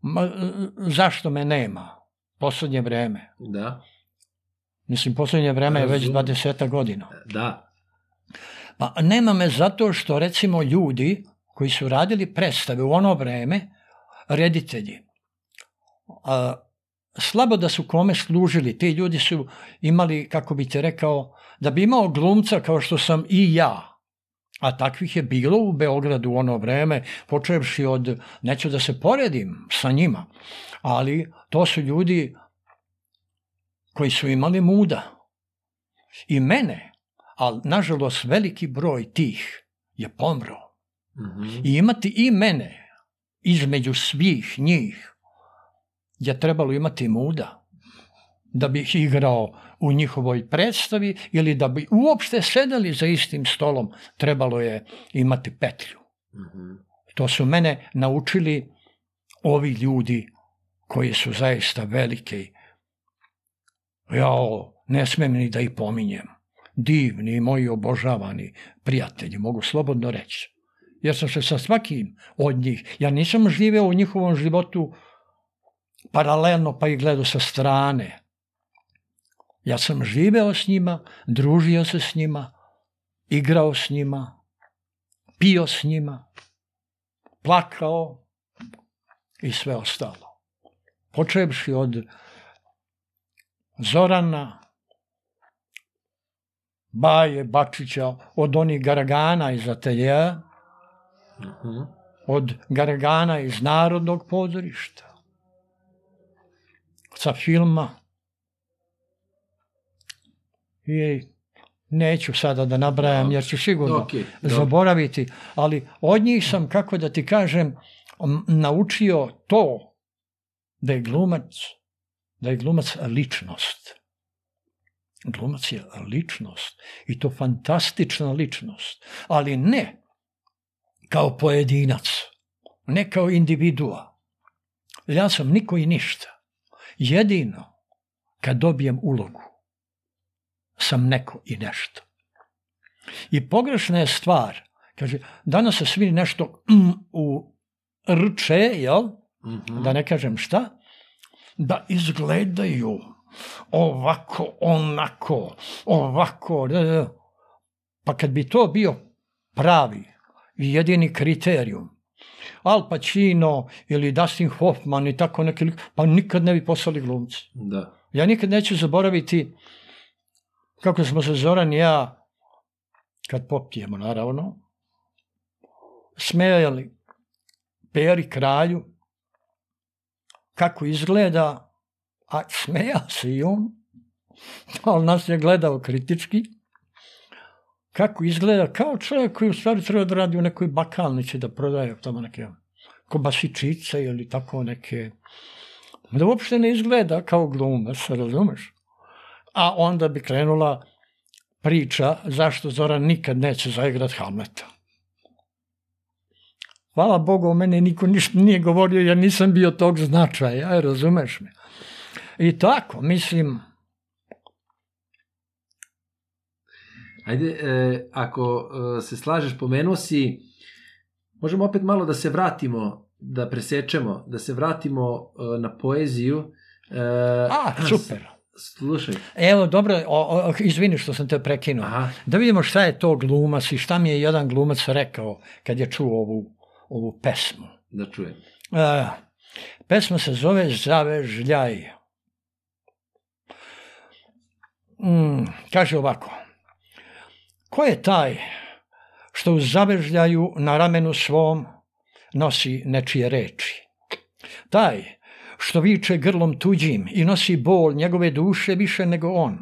Ma, e, zašto me nema? Poslednje vreme. Da. Mislim, poslednje vreme Razum. je već 20 godina. Da. Pa nema me zato što recimo ljudi koji su radili predstave u ono vreme, reditelji, a, slabo da su kome služili. Ti ljudi su imali, kako bi te rekao, da bi imao glumca kao što sam i ja, a takvih je bilo u Beogradu u ono vreme, počevši od, neću da se poredim sa njima, ali to su ljudi koji su imali muda. I mene, ali nažalost veliki broj tih je pomro hmm I mm-hmm. imati i mene između svih njih je trebalo imati muda da bih igrao u njihovoj predstavi ili da bi uopšte sedeli za istim stolom trebalo je imati petlju. Mm-hmm. To su mene naučili ovi ljudi koji su zaista veliki. Jao, ne smem ni da ih pominjem. Divni, moji obožavani prijatelji, mogu slobodno reći. Ja sam se sa svakim od njih, ja nisam živeo u njihovom životu paralelno pa i gledao sa strane. Ja sam živeo s njima, družio se s njima, igrao s njima, pio s njima, plakao i sve ostalo. Počevši od Zorana, Baje, Bačića, od onih Garagana iz ateljeja, od Gargana iz Narodnog pozorišta, sa filma. I neću sada da nabrajam jer ću sigurno okay, zaboraviti, ali od njih sam, kako da ti kažem, naučio to da je glumac, da je glumac ličnost. Glumac je ličnost i to fantastična ličnost, ali ne kao pojedinac, ne kao individua. Ja sam niko i ništa. Jedino kad dobijem ulogu sam neko i nešto. I pogrešna je stvar, kaže, danas se svi nešto mm, u rče, jel? Mm-hmm. Da ne kažem šta, da izgledaju ovako, onako, ovako. Da, da, da. Pa kad bi to bio pravi jedini kriterijum. Al Pacino ili Dustin Hoffman i tako neki, pa nikad ne bi poslali glumci. Da. Ja nikad neću zaboraviti kako smo se Zoran i ja, kad popijemo naravno, smejali Peri kralju kako izgleda, a smejao se i on, [laughs] ali nas je gledao kritički, kako izgleda, kao čovjek koji u stvari treba da radi u nekoj bakalnici, da prodaje tamo neke kobasičice ili tako neke. Da uopšte ne izgleda kao glumac, razumeš? A onda bi krenula priča zašto Zoran nikad neće zaigrat Hamleta. Hvala Bogu, o mene niko ništa nije govorio, ja nisam bio tog značaja, e, razumeš me. I tako, mislim, Ajde, e, ako e, se slažeš, pomenuo si, možemo opet malo da se vratimo, da presečemo, da se vratimo e, na poeziju. E, A, super. Slušaj. Evo, dobro, o, o, izvini što sam te prekinuo. Aha. Da vidimo šta je to glumac i šta mi je jedan glumac rekao kad je čuo ovu, ovu pesmu. Da čujem. E, pesma se zove Zavežljaj. Mm, kaže ovako. Ko je taj što u zavežljaju na ramenu svom nosi nečije reči? Taj što viče grlom tuđim i nosi bol njegove duše više nego on?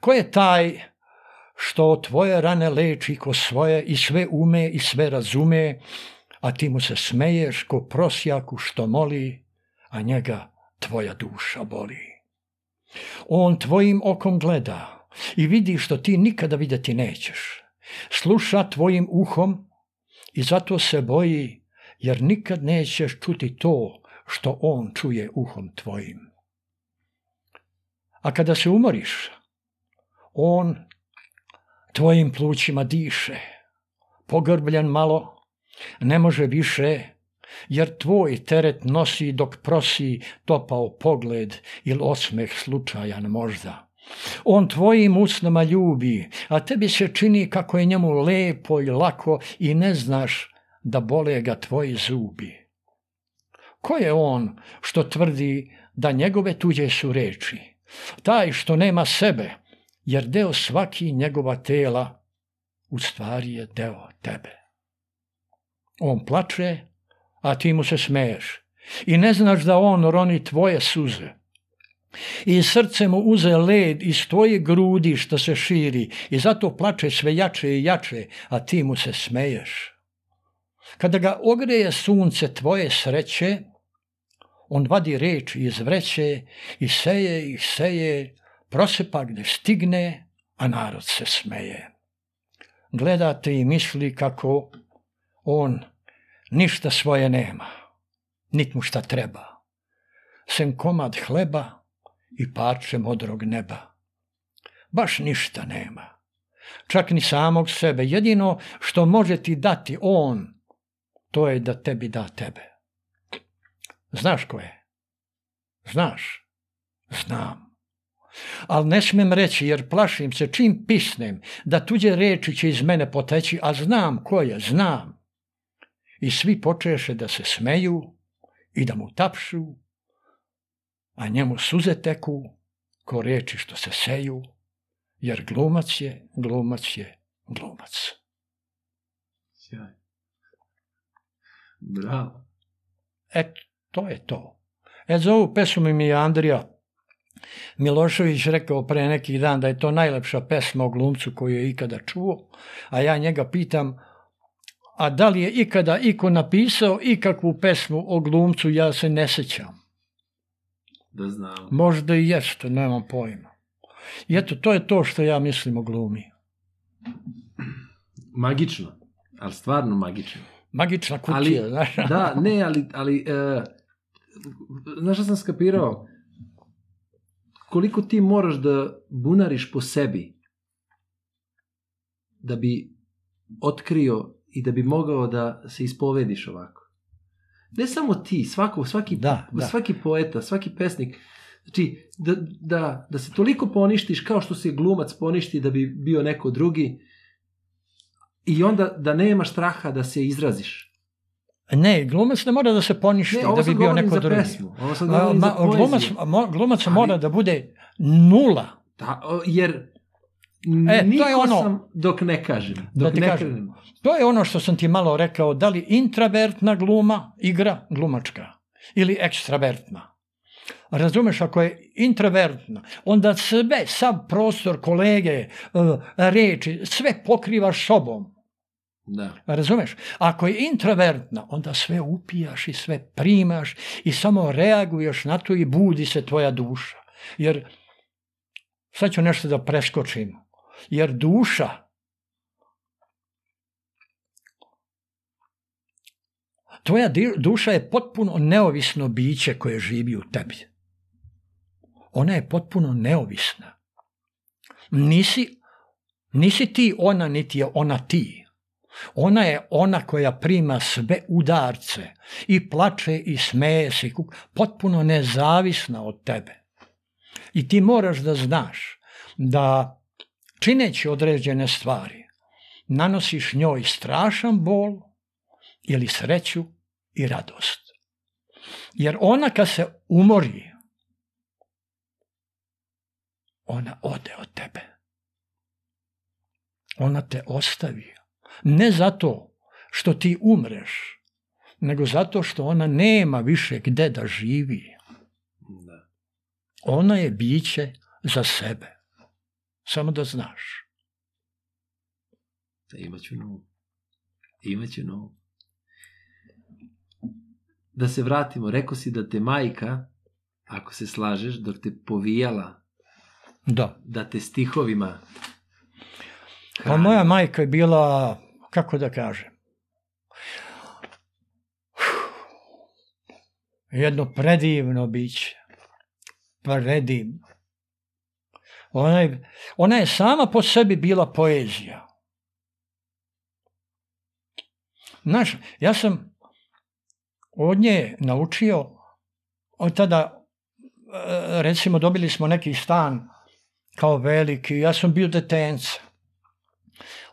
Ko je taj što tvoje rane leči ko svoje i sve ume i sve razume, a ti mu se smeješ ko prosjaku što moli, a njega tvoja duša boli. On tvojim okom gleda, i vidi što ti nikada vidjeti nećeš. Sluša tvojim uhom i zato se boji jer nikad nećeš čuti to što on čuje uhom tvojim. A kada se umoriš, on tvojim plućima diše, pogrbljen malo, ne može više, jer tvoj teret nosi dok prosi topao pogled ili osmeh slučajan možda. On tvojim usnama ljubi, a tebi se čini kako je njemu lepo i lako i ne znaš da bole ga tvoji zubi. Ko je on što tvrdi da njegove tuđe su reči? Taj što nema sebe, jer deo svaki njegova tela u stvari je deo tebe. On plače, a ti mu se smeješ i ne znaš da on roni tvoje suze I srce mu uze led iz tvoje grudi što se širi i zato plače sve jače i jače, a ti mu se smeješ. Kada ga ogreje sunce tvoje sreće, on vadi reč iz vreće i seje i seje, prosepa gde stigne, a narod se smeje. Gledate i misli kako on ništa svoje nema, nit mu šta treba, sem komad hleba, i parče modrog neba. Baš ništa nema. Čak ni samog sebe. Jedino što može ti dati on, to je da tebi da tebe. Znaš ko je? Znaš? Znam. Al ne smem reći jer plašim se čim pisnem da tuđe reči će iz mene poteći, a znam ko je, znam. I svi počeše da se smeju i da mu tapšu a njemu suze teku ko reči što se seju, jer glumac je, glumac je, glumac. Sjaj. Bravo. E, to je to. E, za ovu pesmu mi je Andrija Milošević rekao pre nekih dan da je to najlepša pesma o glumcu koju je ikada čuo, a ja njega pitam, a da li je ikada iko napisao ikakvu pesmu o glumcu, ja se ne sećam da znam. Možda i jeste, nemam pojma. I eto, to je to što ja mislim o glumi. Magično, ali stvarno magično. Magična kutija, ali, znaš. da, ne, ali, ali e, znaš šta sam skapirao? Koliko ti moraš da bunariš po sebi da bi otkrio i da bi mogao da se ispovediš ovako? Ne samo ti, svako, svaki, da, da. svaki poeta, svaki pesnik. Znači, da, da, da se toliko poništiš kao što se glumac poništi da bi bio neko drugi i onda da nemaš straha da se izraziš. Ne, glumac ne mora da se poništi ne, da bi bio neko drugi. Pesmu, ovo sad Ma, za glumac, glumac mora da bude nula. Da, jer E, Niko to je ono, sam dok ne kažem. Da dok da ne kažem. To je ono što sam ti malo rekao, da li intravertna gluma, igra glumačka, ili ekstravertna. Razumeš, ako je intravertna, onda sve, sav prostor, kolege, e, reči, sve pokrivaš sobom. Da. Razumeš? Ako je introvertna, onda sve upijaš i sve primaš i samo reaguješ na to i budi se tvoja duša. Jer sad ću nešto da preskočim jer duša Tvoja duša je potpuno neovisno biće koje živi u tebi. Ona je potpuno neovisna. Nisi, nisi ti ona, niti je ona ti. Ona je ona koja prima sve udarce i plače i smeje se, potpuno nezavisna od tebe. I ti moraš da znaš da čineći određene stvari, nanosiš njoj strašan bol ili sreću i radost. Jer ona kad se umori, ona ode od tebe. Ona te ostavi. Ne zato što ti umreš, nego zato što ona nema više gde da živi. Da. Ona je biće za sebe. Samo da znaš. Da imaću novu. Imaću novu. Da se vratimo. Rekao si da te majka, ako se slažeš, dok da te povijala, da, da te stihovima... Pa moja majka je bila, kako da kažem, jedno predivno biće. Predivno. Ona je, ona je sama po sebi bila poezija. Znaš, ja sam od nje naučio, od tada, e, recimo, dobili smo neki stan kao veliki, ja sam bio detenca.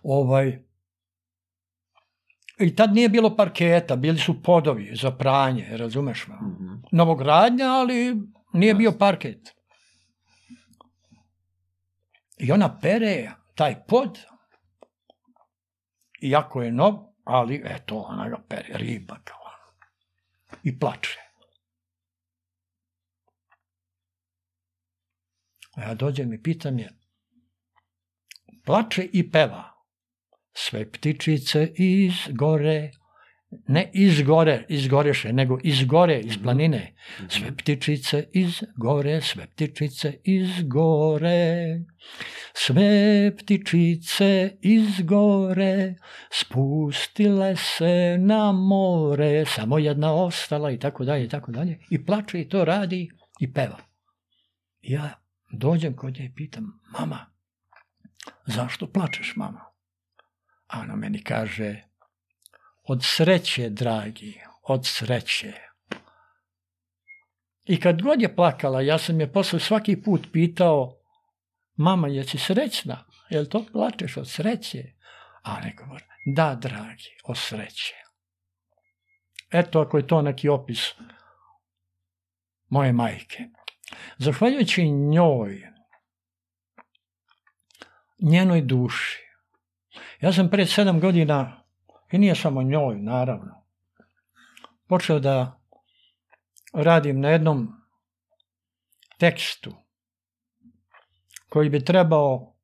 Ovaj, i tad nije bilo parketa, bili su podovi za pranje, razumeš me? Mm-hmm. Novogradnja, ali nije yes. bio parket. I ona pere taj pod, iako je nov, ali eto, ona ga pere, riba kao. I plače. A ja dođem i pitam je, plače i peva. Sve ptičice iz gore ne izgore, izgoreše, nego izgore, iz mhm. planine. Mhm. Sve ptičice iz gore, sve ptičice iz gore. Sve ptičice iz gore spustile se na more, samo jedna ostala i tako dalje, i tako dalje. I plače i to radi i peva. Ja dođem kod nje i pitam, mama, zašto plačeš, mama? A ona meni kaže, od sreće, dragi, od sreće. I kad god je plakala, ja sam je posle svaki put pitao, mama, jesi srećna? Jel to plačeš od sreće? A ona govori, da, dragi, od sreće. Eto, ako je to neki opis moje majke. Zahvaljujući njoj, njenoj duši, ja sam pre sedam godina I nije samo njoj, naravno. Počeo da radim na jednom tekstu koji bi trebao,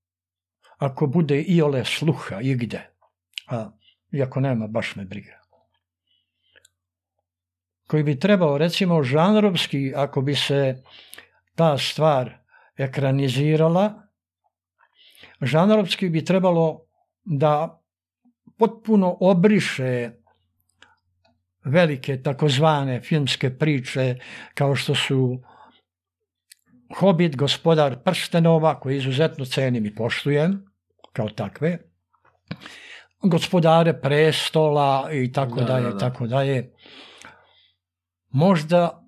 ako bude i ole sluha igde, a iako nema, baš me briga, koji bi trebao, recimo, žanrovski, ako bi se ta stvar ekranizirala, žanrovski bi trebalo da potpuno obriše velike takozvane filmske priče kao što su Hobbit, gospodar prstenova, koji izuzetno cenim i poštujem, kao takve, gospodare prestola i tako da, da dalje, da, da. tako dalje. Možda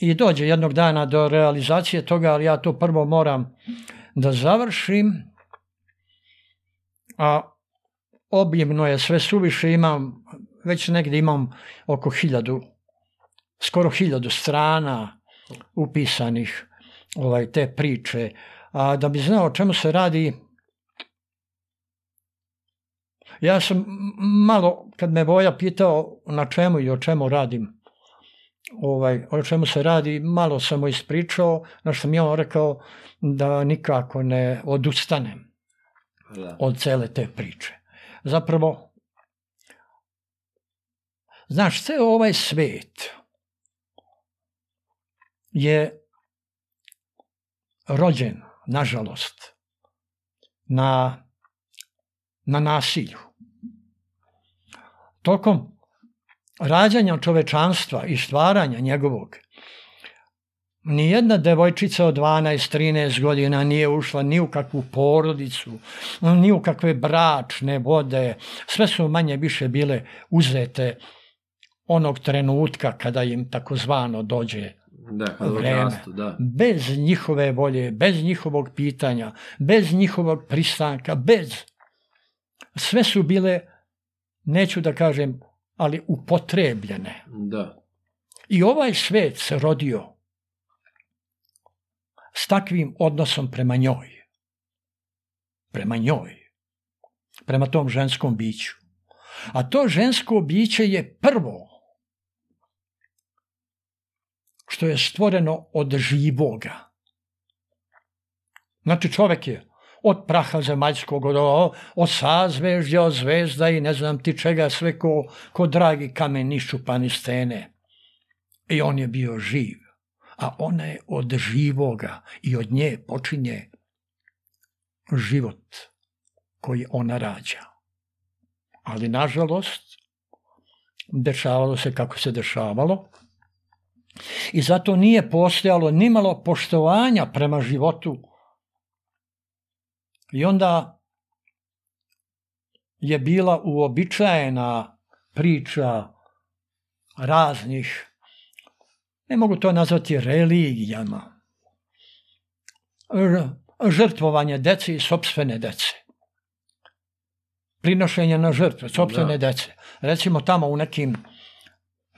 i dođe jednog dana do realizacije toga, ali ja to prvo moram da završim. A obimno je sve suviše, imam, već negde imam oko hiljadu, skoro hiljadu strana upisanih ovaj, te priče. A da bi znao o čemu se radi, ja sam malo, kad me Voja pitao na čemu i o čemu radim, ovaj, o čemu se radi, malo sam mu ispričao, na što mi je on rekao da nikako ne odustanem da. od cele te priče zapravo, znaš, sve ovaj svet je rođen, nažalost, na, na nasilju. Tokom rađanja čovečanstva i stvaranja njegovog, Nijedna devojčica od 12-13 godina nije ušla ni u kakvu porodicu, ni u kakve bračne vode. Sve su manje više bile uzete onog trenutka kada im takozvano dođe da, vreme. Da. Bez njihove volje, bez njihovog pitanja, bez njihovog pristanka, bez. Sve su bile, neću da kažem, ali upotrebljene. Da. I ovaj svet se rodio s takvim odnosom prema njoj. Prema njoj. Prema tom ženskom biću. A to žensko biće je prvo što je stvoreno od živoga. Znači čovjek je od praha zemaljskog, od, od sazvežđa, od zvezda i ne znam ti čega, sve ko, ko dragi kamen iščupan iz stene. I on je bio živ a ona je od živoga i od nje počinje život koji ona rađa. Ali, nažalost, dešavalo se kako se dešavalo i zato nije postojalo nimalo poštovanja prema životu. I onda je bila uobičajena priča raznih ne mogu to nazvati religijama, žrtvovanje dece i sobstvene dece. Prinošenje na žrtve, sobstvene da. dece. Recimo tamo u nekim,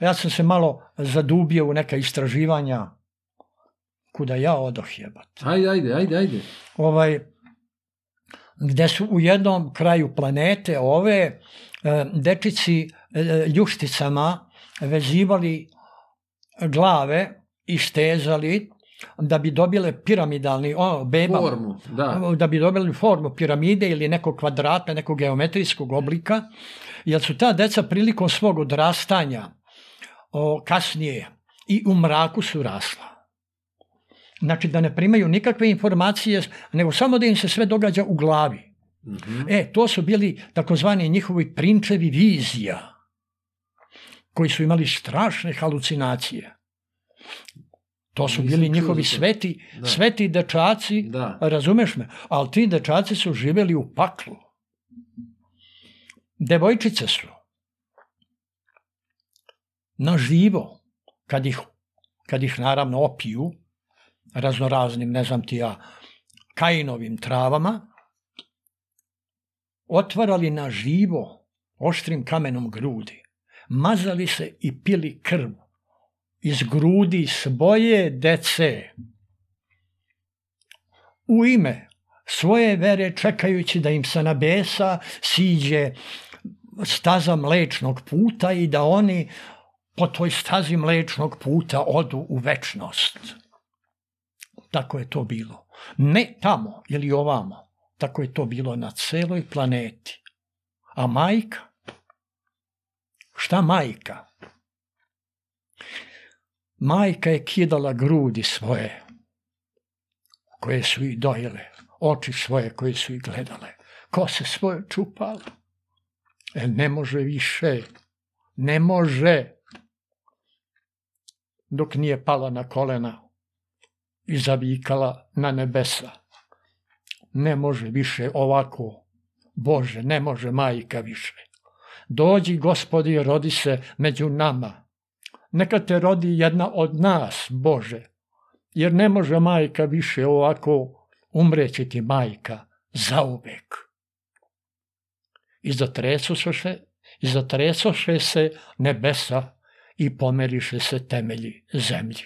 ja sam se malo zadubio u neka istraživanja kuda ja odoh jebat. Ajde, ajde, ajde, ajde. Ovaj, gde su u jednom kraju planete ove e, dečici e, e, ljušticama vezivali glave ištezali da bi dobile piramidalni o, bebama, formu, da. da bi dobili formu piramide ili nekog kvadrata, nekog geometrijskog mhm. oblika, jer su ta deca prilikom svog odrastanja o, kasnije i u mraku su rasla. Znači da ne primaju nikakve informacije, nego samo da im se sve događa u glavi. Mm-hmm. E, to su bili takozvani njihovi prinčevi vizija koji su imali strašne halucinacije. To su bili njihovi sveti, da. sveti dečaci, da. razumeš me? Ali ti dečaci su živeli u paklu. Devojčice su na živo, kad ih, kad ih naravno opiju, raznoraznim, ne znam ti ja, kajinovim travama, otvarali na živo oštrim kamenom grudi mazali se i pili krv iz grudi svoje dece. U ime svoje vere čekajući da im se na besa siđe staza mlečnog puta i da oni po toj stazi mlečnog puta odu u večnost. Tako je to bilo. Ne tamo ili ovamo. Tako je to bilo na celoj planeti. A majka Šta majka? Majka je kidala grudi svoje, koje su i dojele, oči svoje koje su i gledale, kose svoje čupala. E, ne može više, ne može, dok nije pala na kolena i zavikala na nebesa. Ne može više ovako, Bože, ne može majka više dođi gospodi rodi se među nama. Neka te rodi jedna od nas, Bože, jer ne može majka više ovako umreći ti majka zauvek. I zatresoše se, i zatresoše se nebesa i pomeriše se temelji zemlji.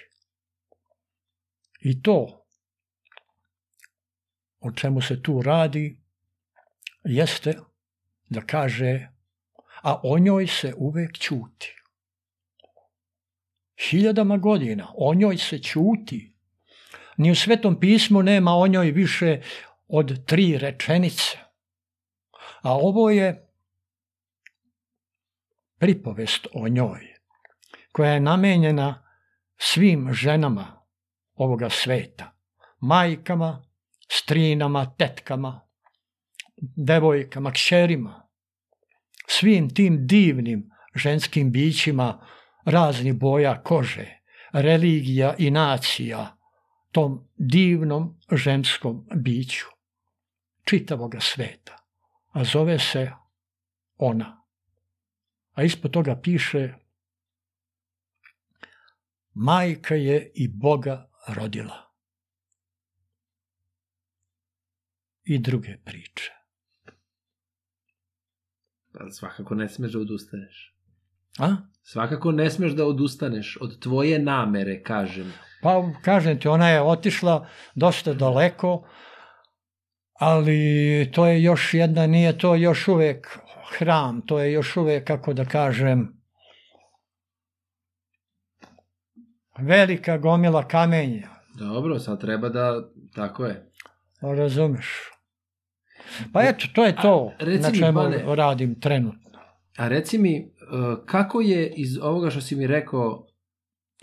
I to o čemu se tu radi jeste da kaže a o njoj se uvek ćuti. Hiljadama godina o njoj se ćuti. Ni u Svetom pismu nema o njoj više od tri rečenice. A ovo je pripovest o njoj, koja je namenjena svim ženama ovoga sveta, majkama, strinama, tetkama, devojkama, kćerima, svim tim divnim ženskim bićima razni boja kože, religija i nacija, tom divnom ženskom biću, čitavoga sveta, a zove se ona. A ispod toga piše Majka je i Boga rodila. I druge priče ali svakako ne smeš da odustaneš. A? Svakako ne smeš da odustaneš od tvoje namere, kažem. Pa, kažem ti, ona je otišla dosta daleko, ali to je još jedna, nije to još uvek hram, to je još uvek, kako da kažem, velika gomila kamenja. Dobro, sad treba da, tako je. Pa, razumeš. Pa eto, to je to a, na čemu bane, radim trenutno. A reci mi, uh, kako je iz ovoga što si mi rekao,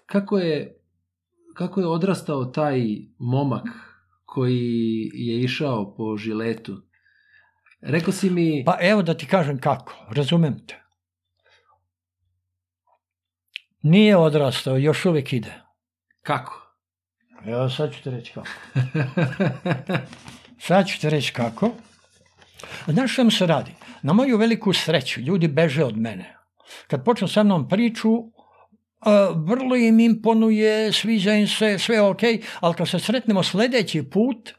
kako je, kako je odrastao taj momak koji je išao po žiletu? Rekao si mi... Pa evo da ti kažem kako, razumem te. Nije odrastao, još uvijek ide. Kako? Evo sad ću ti reći kako. sad ću ti reći kako. Znaš što se radi? Na moju veliku sreću ljudi beže od mene. Kad počnu sa mnom priču, vrlo im imponuje, sviđa im se, sve okay, ali kad se sretnemo sljedeći put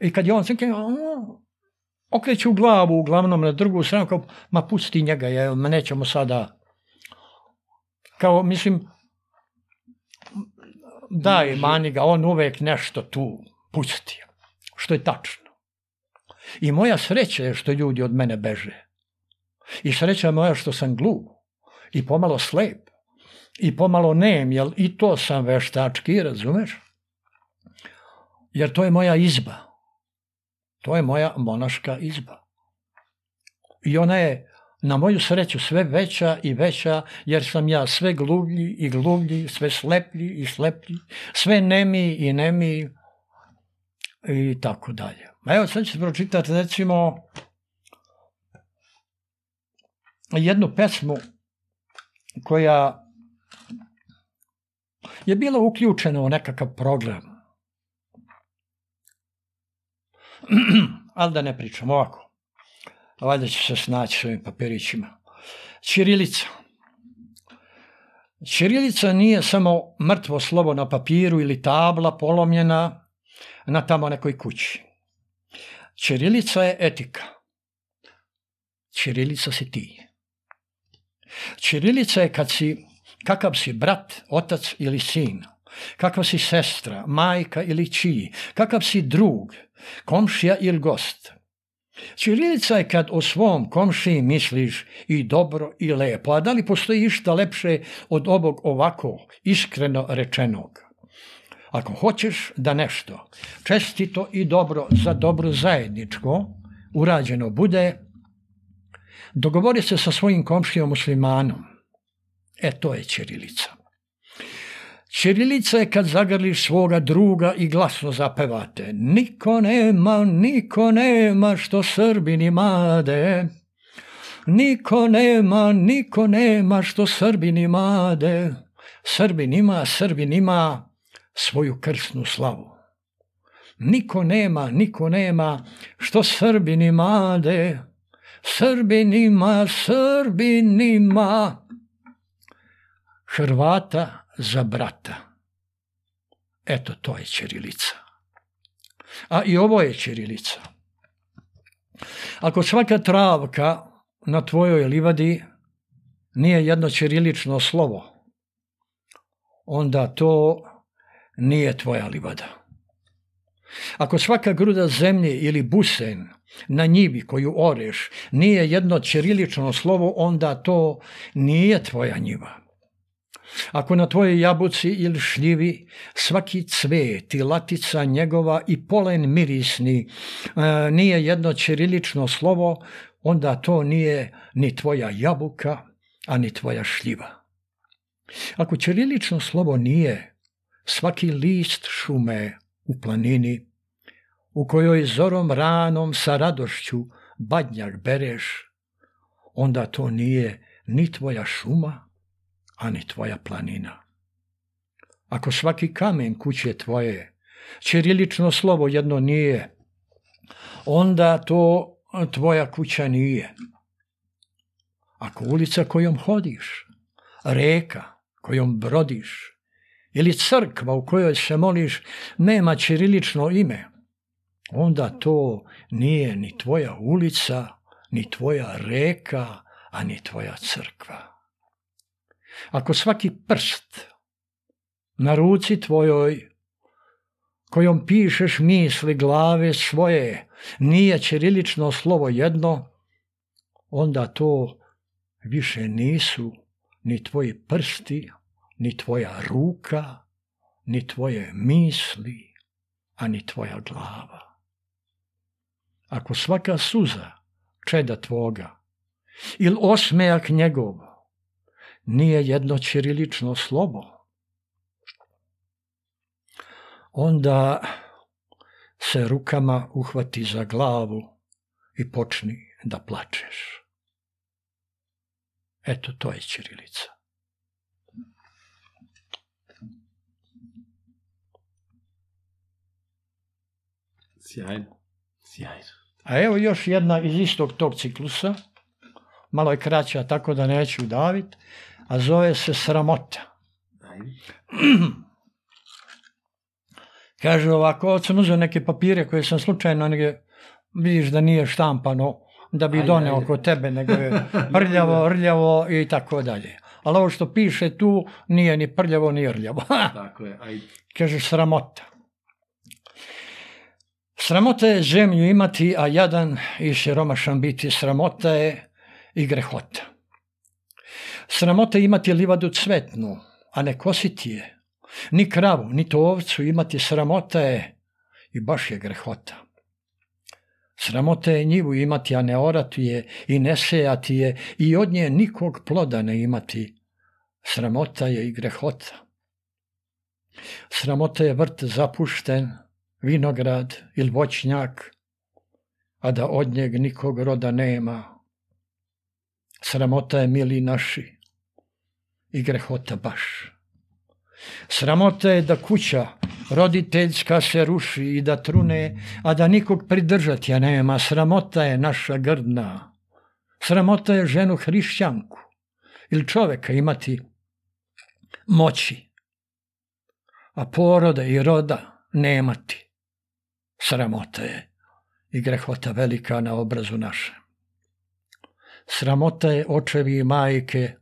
i kad je on sve, mm, okreću glavu uglavnom na drugu stranu, kao, ma pusti njega, ja, ma nećemo sada. Kao, mislim, daj, mani ga, on uvek nešto tu pusti, što je tačno. I moja sreća je što ljudi od mene beže. I sreća moja što sam glup i pomalo slep i pomalo nem, jel i to sam veštački, razumeš? Jer to je moja izba. To je moja monaška izba. I ona je na moju sreću sve veća i veća, jer sam ja sve glublji i glublji, sve sleplji i sleplji, sve nemi i nemi i tako dalje. Ma evo sad ću pročitati recimo jednu pesmu koja je bila uključena u nekakav program. [clears throat] Ali da ne pričam ovako. Valjda ću se snaći s ovim papirićima. Čirilica. Čirilica nije samo mrtvo slovo na papiru ili tabla polomljena na tamo nekoj kući. Čirilica je etika. Čirilica si ti. Čirilica je kad si, kakav si brat, otac ili sin, kakva si sestra, majka ili čiji, kakav si drug, komšija ili gost. Čirilica je kad o svom komšiji misliš i dobro i lepo, a da li postoji išta lepše od ovog ovako iskreno rečenog? Ako hoćeš da nešto čestito i dobro za dobro zajedničko urađeno bude, dogovori se sa svojim komšijom muslimanom. E, to je Ćirilica. Ćirilica je kad zagrliš svoga druga i glasno zapevate Niko nema, niko nema što Srbin imade. Niko nema, niko nema što Srbin imade. Srbin ima, Srbin ima, svoju krsnu slavu. Niko nema, niko nema što Srbinima ade, Srbinima, Srbinima, Hrvata za brata. Eto, to je Čirilica. A i ovo je Čirilica. Ako svaka travka na tvojoj livadi nije jedno ćirilično slovo, onda to nije tvoja livada. Ako svaka gruda zemlje ili busen na njivi koju oreš nije jedno ćirilično slovo, onda to nije tvoja njiva. Ako na tvojoj jabuci ili šljivi svaki cvet i latica njegova i polen mirisni e, nije jedno ćirilično slovo, onda to nije ni tvoja jabuka, ani tvoja šljiva. Ako ćirilično slovo nije svaki list šume u planini, u kojoj zorom ranom sa radošću badnjak bereš, onda to nije ni tvoja šuma, ani tvoja planina. Ako svaki kamen kuće tvoje, ćirilično slovo jedno nije, onda to tvoja kuća nije. Ako ulica kojom hodiš, reka kojom brodiš, ili crkva u kojoj se moliš nema ćirilično ime, onda to nije ni tvoja ulica, ni tvoja reka, a ni tvoja crkva. Ako svaki prst na ruci tvojoj kojom pišeš misli glave svoje nije ćirilično slovo jedno, onda to više nisu ni tvoji prsti, ni tvoja ruka, ni tvoje misli, a ni tvoja glava. Ako svaka suza čeda tvoga ili osmejak njegov nije jedno ćirilično slovo, onda se rukama uhvati za glavu i počni da plačeš. Eto, to je ćirilica. Sjajno. Sjajno. A evo još jedna iz istog tog ciklusa, malo je kraća, tako da neću davit, a zove se Sramota. [clears throat] Kaže ovako, od sam uzeo neke papire koje sam slučajno negdje, vidiš da nije štampano, da bi doneo kod tebe, nego je [laughs] prljavo, da. rljavo i tako dalje. Ali ovo što piše tu nije ni prljavo, ni rljavo. [laughs] tako je, ajde. Kaže sramota. Sramota je zemlju imati, a jadan i siromašan biti. Sramota je i grehota. Sramota je imati livadu cvetnu, a ne kositi je. Ni kravu, ni to ovcu imati sramota je i baš je grehota. Sramota je njivu imati, a ne orati je i ne sejati je i od nje nikog ploda ne imati. Sramota je i grehota. Sramota je vrt zapušten, vinograd ili voćnjak, a da od njeg nikog roda nema. Sramota je, mili naši, i grehota baš. Sramota je da kuća roditeljska se ruši i da trune, a da nikog pridržati je nema. Sramota je naša grdna. Sramota je ženu hrišćanku ili čoveka imati moći, a poroda i roda nemati. Sramota je i grehota velika na obrazu našem. Sramota je očevi i majke,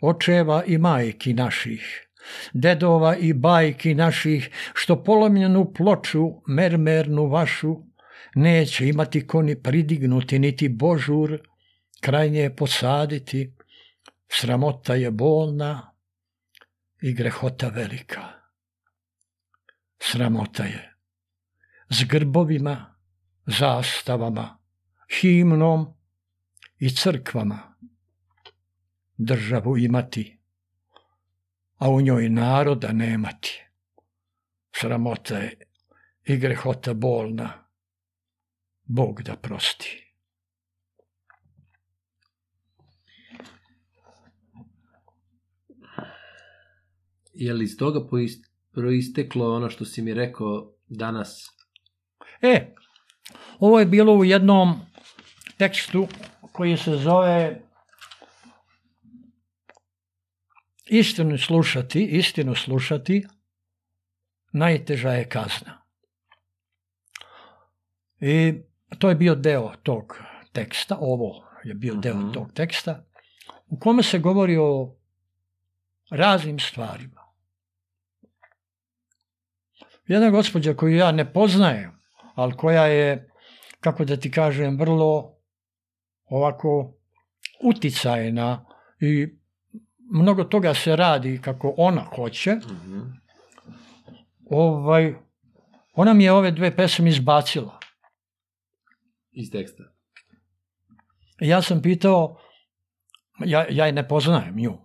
očeva i majki naših, dedova i bajki naših, što polomljenu ploču, mermernu vašu, neće imati ko ni pridignuti, niti božur, krajnje je posaditi, sramota je bolna i grehota velika. Sramota je s grbovima, zastavama, himnom i crkvama. Državu imati, a u njoj naroda nemati. Sramota je i grehota bolna. Bog da prosti. je li iz toga proisteklo ono što si mi rekao danas E, ovo je bilo u jednom tekstu koji se zove Istinu slušati, istinu slušati, najteža je kazna. I to je bio deo tog teksta, ovo je bio deo uh-huh. tog teksta, u kome se govori o raznim stvarima. Jedna gospođa koju ja ne poznajem, ali koja je, kako da ti kažem, vrlo ovako uticajna i mnogo toga se radi kako ona hoće. Mm-hmm. Ovaj, ona mi je ove dve pesme izbacila. Iz teksta? Ja sam pitao, ja, ja je ne poznajem nju.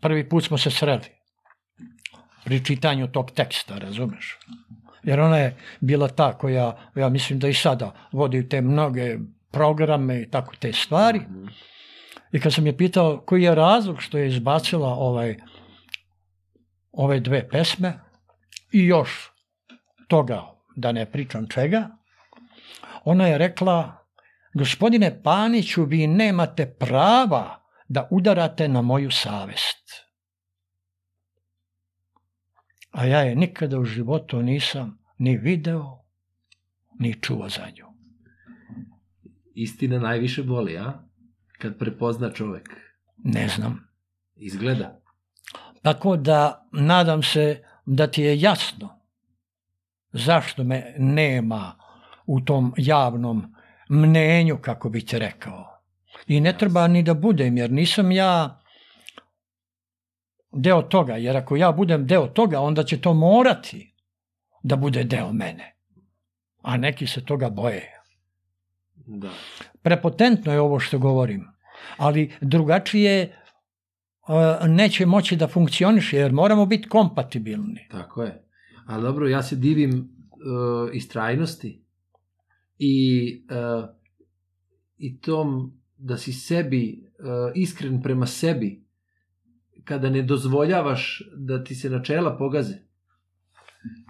Prvi put smo se sreli pri čitanju tog teksta, razumeš? jer ona je bila ta koja, ja mislim da i sada vodi te mnoge programe i tako te stvari. I kad sam je pitao koji je razlog što je izbacila ovaj, ove dve pesme i još toga, da ne pričam čega, ona je rekla, gospodine Paniću, vi nemate prava da udarate na moju savest a ja je nikada u životu nisam ni video, ni čuo za nju. Istina najviše boli, a? Kad prepozna čovek. Ne znam. Izgleda. Tako da, nadam se da ti je jasno zašto me nema u tom javnom mnenju, kako bi ti rekao. I ne treba ni da budem, jer nisam ja deo toga, jer ako ja budem deo toga, onda će to morati da bude deo mene. A neki se toga boje. Da. Prepotentno je ovo što govorim, ali drugačije e, neće moći da funkcioniše, jer moramo biti kompatibilni. Tako je. A dobro, ja se divim uh, istrajnosti i, uh, i tom da si sebi uh, iskren prema sebi kada ne dozvoljavaš da ti se načela pogaze.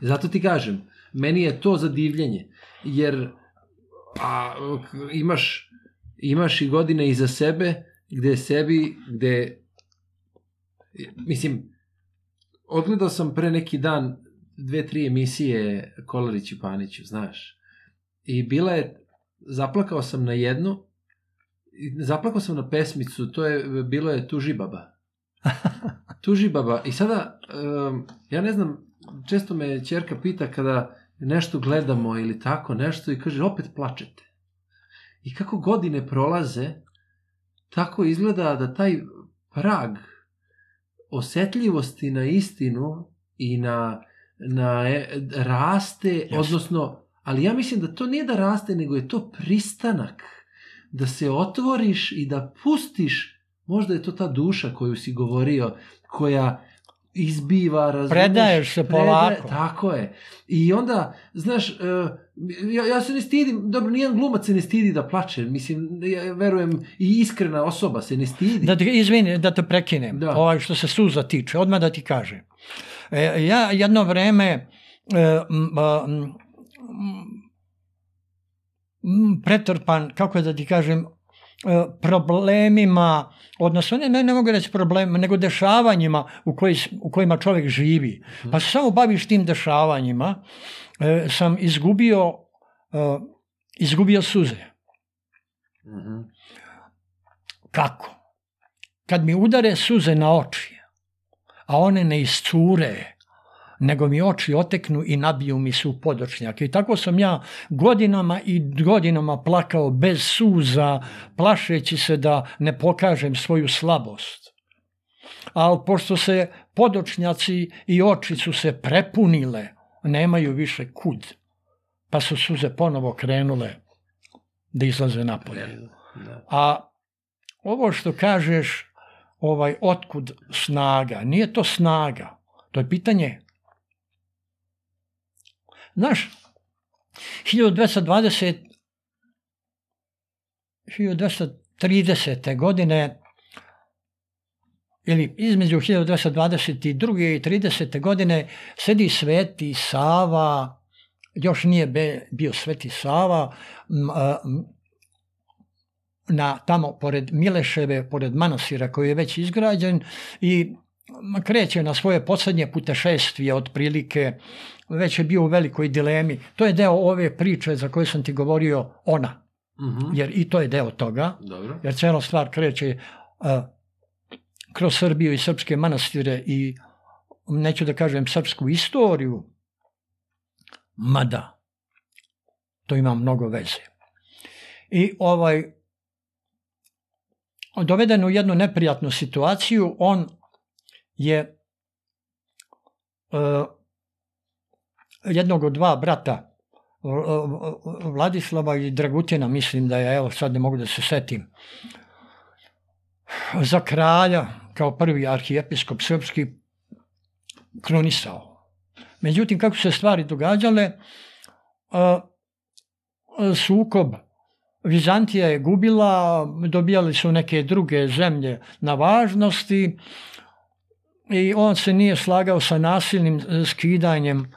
Zato ti kažem, meni je to zadivljenje, jer a, imaš, imaš i godine iza sebe gde sebi, gde, mislim, odgledao sam pre neki dan dve, tri emisije Kolarić i Paniću, znaš, i bila je, zaplakao sam na jednu, zaplakao sam na pesmicu, to je, bilo je Tužibaba. [laughs] Tuži baba. I sada, um, ja ne znam, često me čerka pita kada nešto gledamo ili tako nešto i kaže opet plačete. I kako godine prolaze, tako izgleda da taj prag osetljivosti na istinu i na, na e, raste, yes. odnosno, ali ja mislim da to nije da raste, nego je to pristanak da se otvoriš i da pustiš Možda je to ta duša koju si govorio, koja izbiva, razumiješ. Predaješ se polako. Predaje, tako je. I onda, znaš, e, ja, ja se ne stidim, dobro, nijedan glumac se ne stidi da plače, mislim, ja verujem i iskrena osoba se ne stidi. Da, izvini, da te prekinem, da. Ovaj, što se suza tiče, odmah da ti kažem. E, ja jedno vreme e, m, m, m, pretrpan, kako da ti kažem, E, problemima, odnosno ne, ne mogu reći problemima, nego dešavanjima u, koji, u kojima čovjek živi. Mhm. Pa se samo baviš tim dešavanjima, e, sam izgubio, e, izgubio suze. Mm-hmm. Kako? Kad mi udare suze na oči, a one ne iscure, nego mi oči oteknu i nabiju mi su podočnjak. I tako sam ja godinama i godinama plakao bez suza, plašeći se da ne pokažem svoju slabost. Ali pošto se podočnjaci i oči su se prepunile, nemaju više kud, pa su suze ponovo krenule da izlaze napolje. Da. A ovo što kažeš, ovaj, otkud snaga, nije to snaga, to je pitanje Znaš, 1220 1230. godine ili između 1222. i 30. godine sedi Sveti Sava, još nije bio Sveti Sava, na tamo pored Mileševe, pored Manasira koji je već izgrađen i kreće na svoje poslednje putešestvije otprilike, već je bio u velikoj dilemi. To je deo ove priče za koju sam ti govorio ona. Uh-huh. Jer i to je deo toga. Dobro. Jer cela stvar kreće uh, kroz Srbiju i srpske manastire i neću da kažem srpsku istoriju, mada to ima mnogo veze. I ovaj doveden u jednu neprijatnu situaciju, on je e, jednog od dva brata e, e, Vladislava i Dragutina, mislim da je, evo sad ne mogu da se setim, za kralja kao prvi arhijepiskop srpski krunisao. Međutim, kako se stvari događale, sukob Vizantija je gubila, dobijali su neke druge zemlje na važnosti, i on se nije slagao sa nasilnim e, skidanjem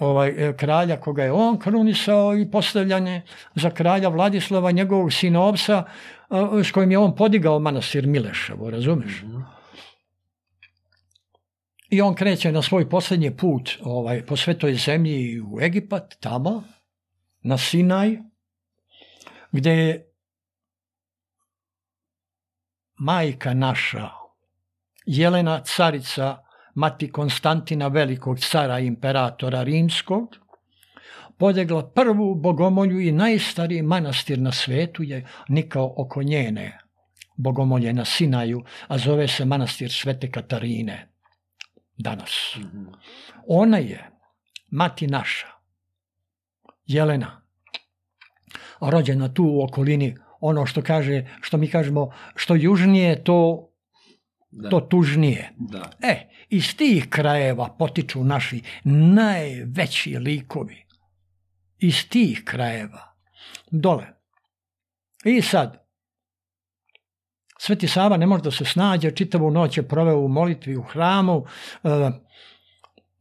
ovaj, e, kralja koga je on krunisao i postavljanje za kralja Vladislava, njegovog sinovca e, s kojim je on podigao manastir Mileševo, razumeš? Mhm. I on kreće na svoj poslednji put ovaj, po svetoj zemlji u Egipat, tamo, na Sinaj, gde je majka naša, Jelena carica, mati Konstantina Velikog cara imperatora rimskog, podegla prvu bogomolju i najstariji manastir na svetu je nikao oko njene bogomolje na Sinaju, a zove se manastir Svete Katarine danas. Mhm. Ona je mati naša, Jelena, rođena tu u okolini, ono što kaže, što mi kažemo, što južnije to da. to tužnije. Da. E, iz tih krajeva potiču naši najveći likovi. Iz tih krajeva. Dole. I sad, Sveti Sava ne može da se snađe, čitavu noć je proveo u molitvi u hramu, e,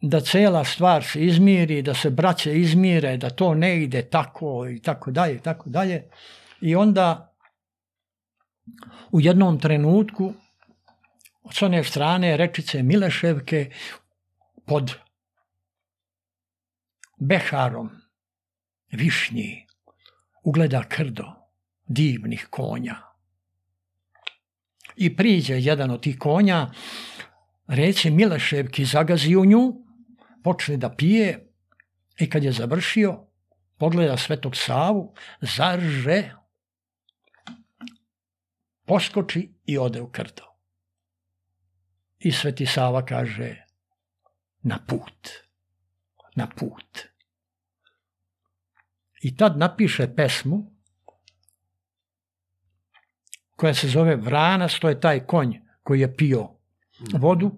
da cela stvar se izmiri, da se braće izmire, da to ne ide tako i tako dalje i tako dalje. I onda u jednom trenutku s one strane rečice Mileševke pod Beharom, višnji, ugleda krdo divnih konja. I priđe jedan od tih konja, reci Mileševki zagazi u nju, počne da pije i kad je završio, pogleda Svetog Savu, zarže, poskoči i ode u krdo i Sveti Sava kaže na put, na put. I tad napiše pesmu koja se zove Vranas, to je taj konj koji je pio mhm. vodu,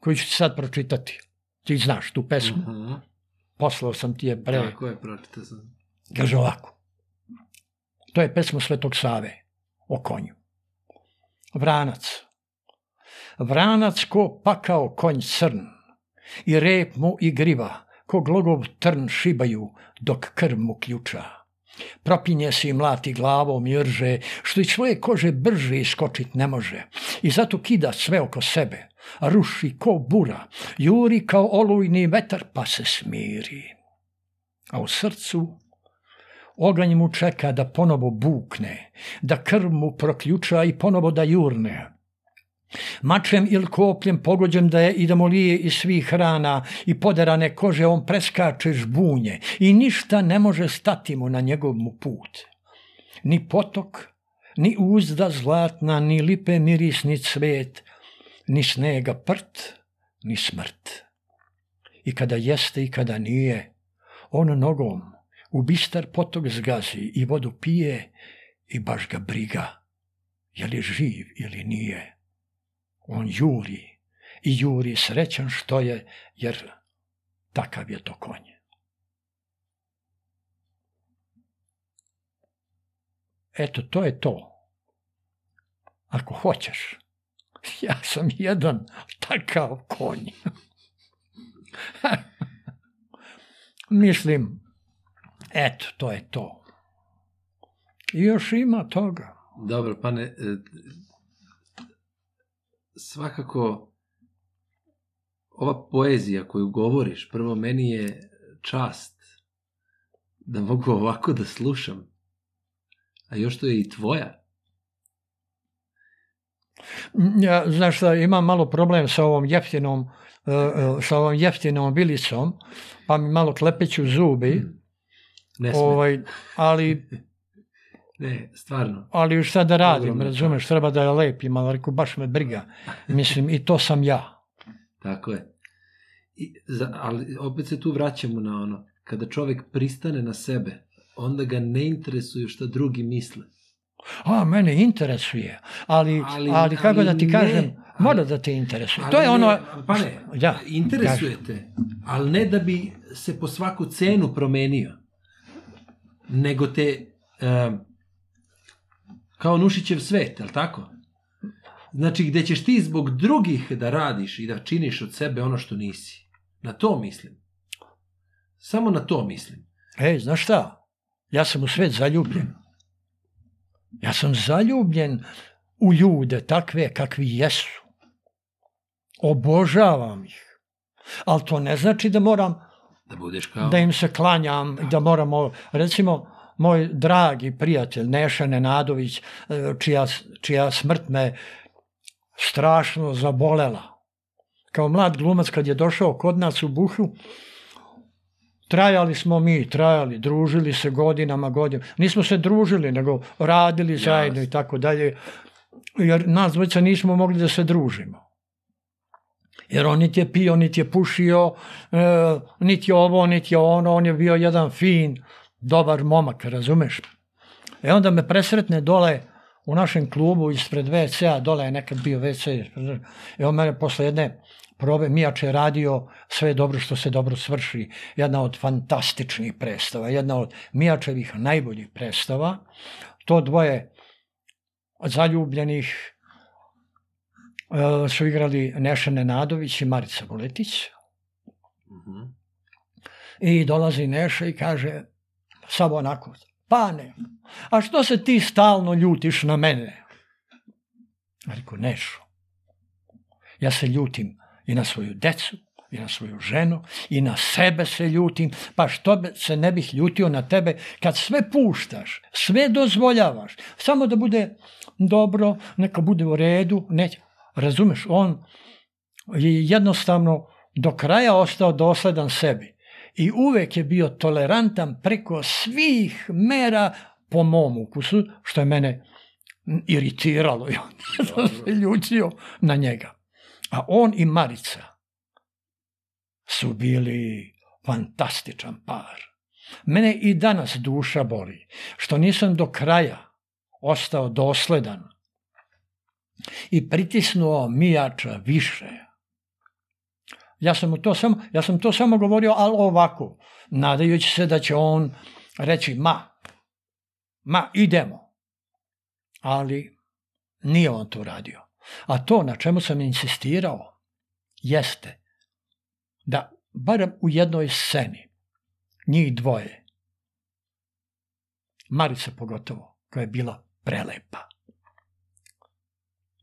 koju ću ti sad pročitati. Ti znaš tu pesmu. Aha. Mhm. Poslao sam ti je pre. Tako je, pročitao sam. Kaže ovako. To je pesma Svetog Save o konju. Vranac vranac ko pakao konj srn i rep mu i griva, ko glogov trn šibaju dok krv mu ključa. Propinje se i mlati glavom i rže, što i svoje kože brže iskočit ne može i zato kida sve oko sebe, a ruši ko bura, juri kao olujni vetar pa se smiri. A u srcu oganj mu čeka da ponovo bukne, da krv mu proključa i ponovo da jurne, Mačem ili kopljem pogođen da je i da molije iz svih hrana i poderane kože on preskače žbunje i ništa ne može stati mu na njegov mu put. Ni potok, ni uzda zlatna, ni lipe mirisni cvet, ni snega prt, ni smrt. I kada jeste i kada nije, on nogom u bistar potok zgazi i vodu pije i baš ga briga, je li živ ili nije. On juri i juri srećan što je, jer takav je to konj. Eto, to je to. Ako hoćeš. [laughs] Ja sam jedan takav konj. [laughs] Mislim, eto, to je to. I još ima toga. Dobro, pane, e, svakako ova poezija koju govoriš, prvo meni je čast da mogu [laughs] ovako da slušam, a još to je i tvoja. Ja, znaš da imam malo problem sa ovom jeftinom, e, e, sa ovom jeftinom bilicom, pa mi malo klepeću zubi. Hmm. Ne ovaj, ali [laughs] Ne, stvarno. Ali šta da radim, Ogromno razumeš, treba da je lep, ali rekao, baš me briga. Mislim, i to sam ja. Tako je. I, za, ali opet se tu vraćamo na ono, kada čovek pristane na sebe, onda ga ne interesuju šta drugi misle. A, mene interesuje, ali, ali, ali kako ali da ti ne, kažem, ali, mora da te interesuje. To je ne, ono... Pa ne, ja, da, interesujete, kažem. ali ne da bi se po svaku cenu promenio, nego te... Um, Kao Nušićev svet, je li tako? Znači, gde ćeš ti zbog drugih da radiš i da činiš od sebe ono što nisi. Na to mislim. Samo na to mislim. E, znaš šta? Ja sam u svet zaljubljen. Ja sam zaljubljen u ljude takve kakvi jesu. Obožavam ih. Ali to ne znači da moram da, budeš kao... da im se klanjam, da. da moramo, recimo, moj dragi prijatelj Neša Nenadović, e, čija, čija smrt me strašno zabolela. Kao mlad glumac kad je došao kod nas u Buhu, trajali smo mi, trajali, družili se godinama, godinama. Nismo se družili, nego radili zajedno i tako dalje, jer nas dvojica nismo mogli da se družimo. Jer on niti je pio, niti je pušio, e, niti je ovo, niti je ono, on je bio jedan fin, dobar momak, razumeš? E onda me presretne dole u našem klubu ispred WC-a, dole je nekad bio WC, e on mene posle jedne probe Mijač je radio sve dobro što se dobro svrši. Jedna od fantastičnih predstava, jedna od Mijačevih najboljih predstava. To dvoje zaljubljenih e, su igrali Neša Nenadović i Marica Vuletić. Mm -hmm. I dolazi Neša i kaže, Samo onako, pane, a što se ti stalno ljutiš na mene? Rekao, nešo. Ja se ljutim i na svoju decu, i na svoju ženu, i na sebe se ljutim, pa što se ne bih ljutio na tebe kad sve puštaš, sve dozvoljavaš, samo da bude dobro, neka bude u redu, neće. Razumeš, on je jednostavno do kraja ostao dosledan sebi i uvek je bio tolerantan preko svih mera po mom ukusu, što je mene iritiralo i [laughs] onda se ljučio na njega. A on i Marica su bili fantastičan par. Mene i danas duša boli, što nisam do kraja ostao dosledan i pritisnuo Mijača više Ja sam, to sam, ja sam to samo govorio, ali ovako, nadajući se da će on reći ma, ma idemo. Ali nije on to radio. A to na čemu sam insistirao jeste da barem u jednoj sceni njih dvoje, Marica pogotovo, koja je bila prelepa,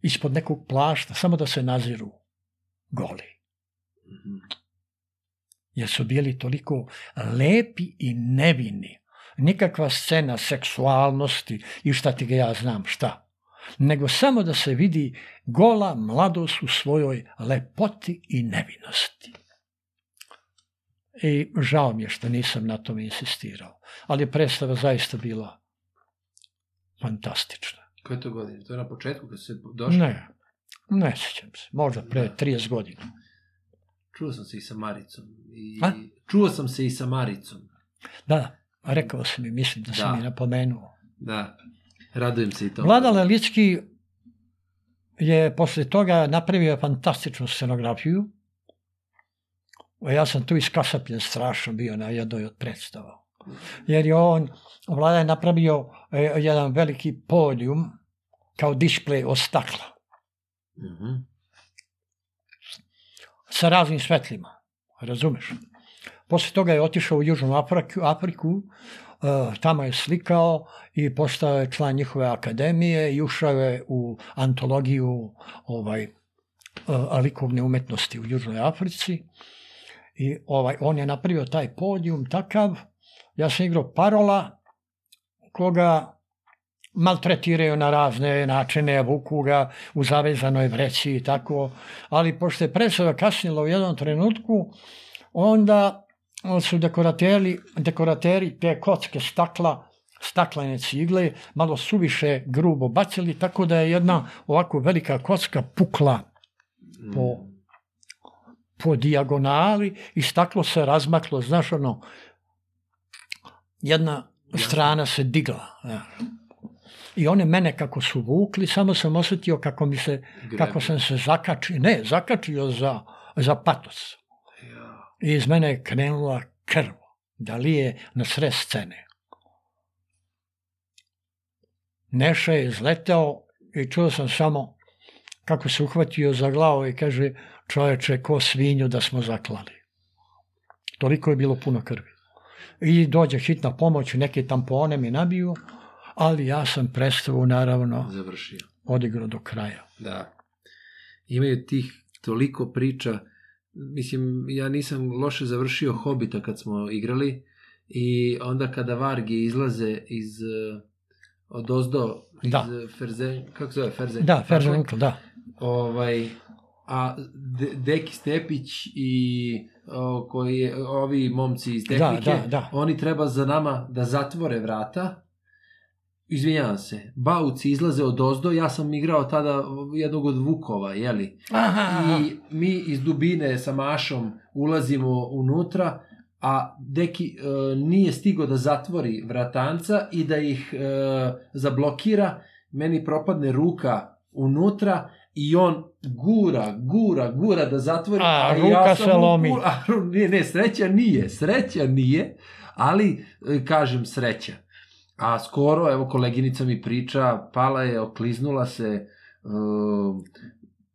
ispod nekog plašta, samo da se naziru goli. Jer su bili toliko lepi i nevini. Nikakva scena seksualnosti i šta ti ga ja znam šta. Nego samo da se vidi gola mladost u svojoj lepoti i nevinosti. I žao mi je što nisam na tome insistirao. Ali je predstava zaista bila fantastična. Koje to godine? To je na početku kad se došlo? Ne, ne sećam se. Možda pre 30 da. godina. Čuo sam se i sa Maricom. I... A? Čuo sam se i sa Maricom. Da, rekao sam mi, mislim da, da. sam mi napomenuo. Da, radujem se i to. Vlada Lelicki je posle toga napravio fantastičnu scenografiju. Ja sam tu iskasapljen strašno bio na jednoj od predstava. Jer je on, vlada je napravio e, jedan veliki podijum kao displej od stakla. Mm -hmm sa raznim svetlima, razumeš? Posle toga je otišao u Južnu Afriku, Afriku e, tamo je slikao i postao je član njihove akademije i ušao je u antologiju ovaj, e, likovne umetnosti u Južnoj Africi. I ovaj, on je napravio taj podijum takav. Ja sam igrao parola koga maltretiraju na razne načine, vuku ga u zavezanoj vreći i tako, ali pošto je predstava kasnila u jednom trenutku, onda su dekorateri, dekorateri te kocke stakla, staklene cigle, malo suviše grubo bacili, tako da je jedna ovako velika kocka pukla po, po dijagonali i staklo se razmaklo, znaš ono, jedna strana se digla. Ja i one mene kako su vukli, samo sam osetio kako, mi se, Gremi. kako sam se zakačio, ne, zakačio za, za patos. Ja. I iz mene je krenula krv, da lije na sred scene. Neša je izletao i čuo sam samo kako se uhvatio za glavu i kaže čoveče ko svinju da smo zaklali. Toliko je bilo puno krvi. I dođe hitna pomoć, neke tampone mi nabiju, ali ja sam predstavu naravno završio. Odigrao do kraja. Da. Imaju tih toliko priča. Mislim, ja nisam loše završio Hobita kad smo igrali i onda kada Vargi izlaze iz eh, od ozdo iz da. Ferze, kako zove Ferze? Da, Ferze Unkl, da. Ovaj, a De Deki Stepić i o, koji je, ovi momci iz da, tehnike, da, da, da. oni treba za nama da zatvore vrata Izvinjavam se, bauci izlaze od ozdo, ja sam igrao tada jednog od Vukova, jeli? Aha. I mi iz dubine sa Mašom ulazimo unutra, a Deki e, nije stigo da zatvori vratanca i da ih e, zablokira, meni propadne ruka unutra i on gura, gura, gura da zatvori. A, a ruka ja sam se lomi. [laughs] ne, ne, sreća nije, sreća nije, ali e, kažem sreća. A skoro, evo koleginica mi priča, pala je, okliznula se, ehm,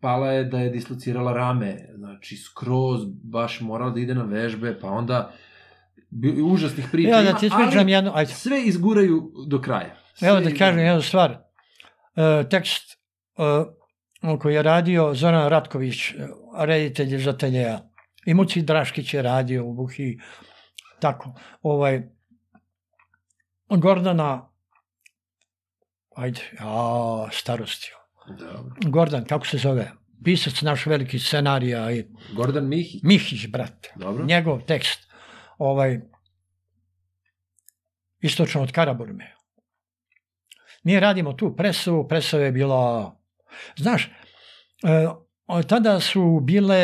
pala je da je dislocirala rame, znači skroz, baš morala da ide na vežbe, pa onda užasnih priča evo, da ti znači, ali jednu, ajde. sve izguraju do kraja. Sve evo da kažem jednu stvar, e, tekst e, koji je radio Zoran Ratković, reditelj iz Ateljeja, i Muci Draškić je radio u Buhi, tako, ovaj, Gordana, ajde, a, starostio. Da. Gordan, kako se zove? Pisac naš veliki scenarija. I... Gordan Mihić? Mihić, brate. Dobro. Njegov tekst. Ovaj, istočno od Karaburme. Mi radimo tu presu, presa je bila... Znaš, e, Od tada su bile,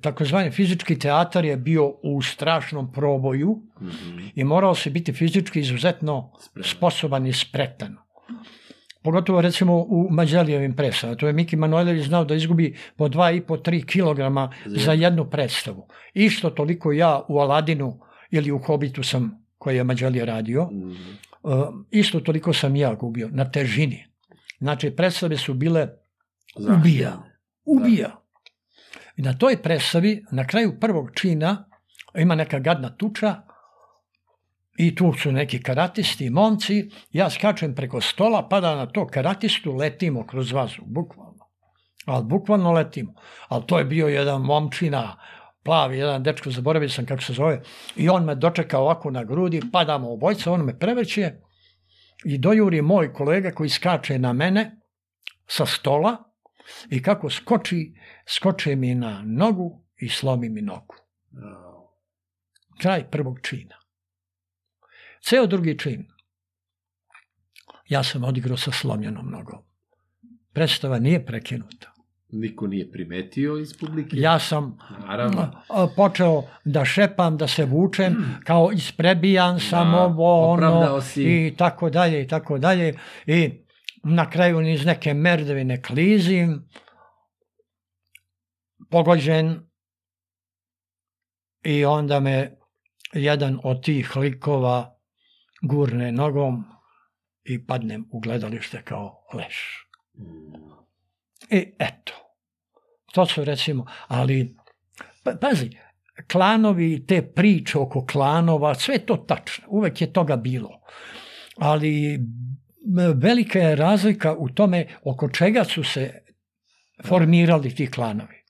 takozvani fizički teatar je bio u strašnom proboju mm-hmm. i morao se biti fizički izuzetno Spremno. sposoban i spretan. Pogotovo recimo u Mađelijevim predstavama. To je Miki Manojlević znao da izgubi po 2,5-3 kilograma za jednu predstavu. Isto toliko ja u Aladinu ili u Hobitu sam, koji je Mađelija radio, mm-hmm. isto toliko sam ja gubio na težini. Znači predstave su bile ubijane ubija. I na toj presavi, na kraju prvog čina, ima neka gadna tuča i tu su neki karatisti, momci, ja skačem preko stola, pada na to karatistu, letimo kroz vazu, bukvalno. Ali bukvalno letimo. Ali to je bio jedan momčina, plavi, jedan dečko, zaboravio sam kako se zove, i on me dočeka ovako na grudi, padamo obojca, on me prevrće i dojuri moj kolega koji skače na mene sa stola, I kako skoči, skoče mi na nogu i slomi mi nogu. Kraj prvog čina. Ceo drugi čin. Ja sam odigrao sa slomljenom nogom. Predstava nije prekinuta. Niko nije primetio iz publike? Ja sam Naravno. počeo da šepam, da se vučem, hmm. kao isprebijan sam da, ovo, ono, si. i tako dalje, i tako dalje. I na kraju niz neke merdevine klizim, pogođen i onda me jedan od tih likova gurne nogom i padnem u gledalište kao leš. I eto. To su recimo, ali pa, pazi, klanovi, te priče oko klanova, sve to tačno, uvek je toga bilo. Ali velika je razlika u tome oko čega su se formirali ti klanovi.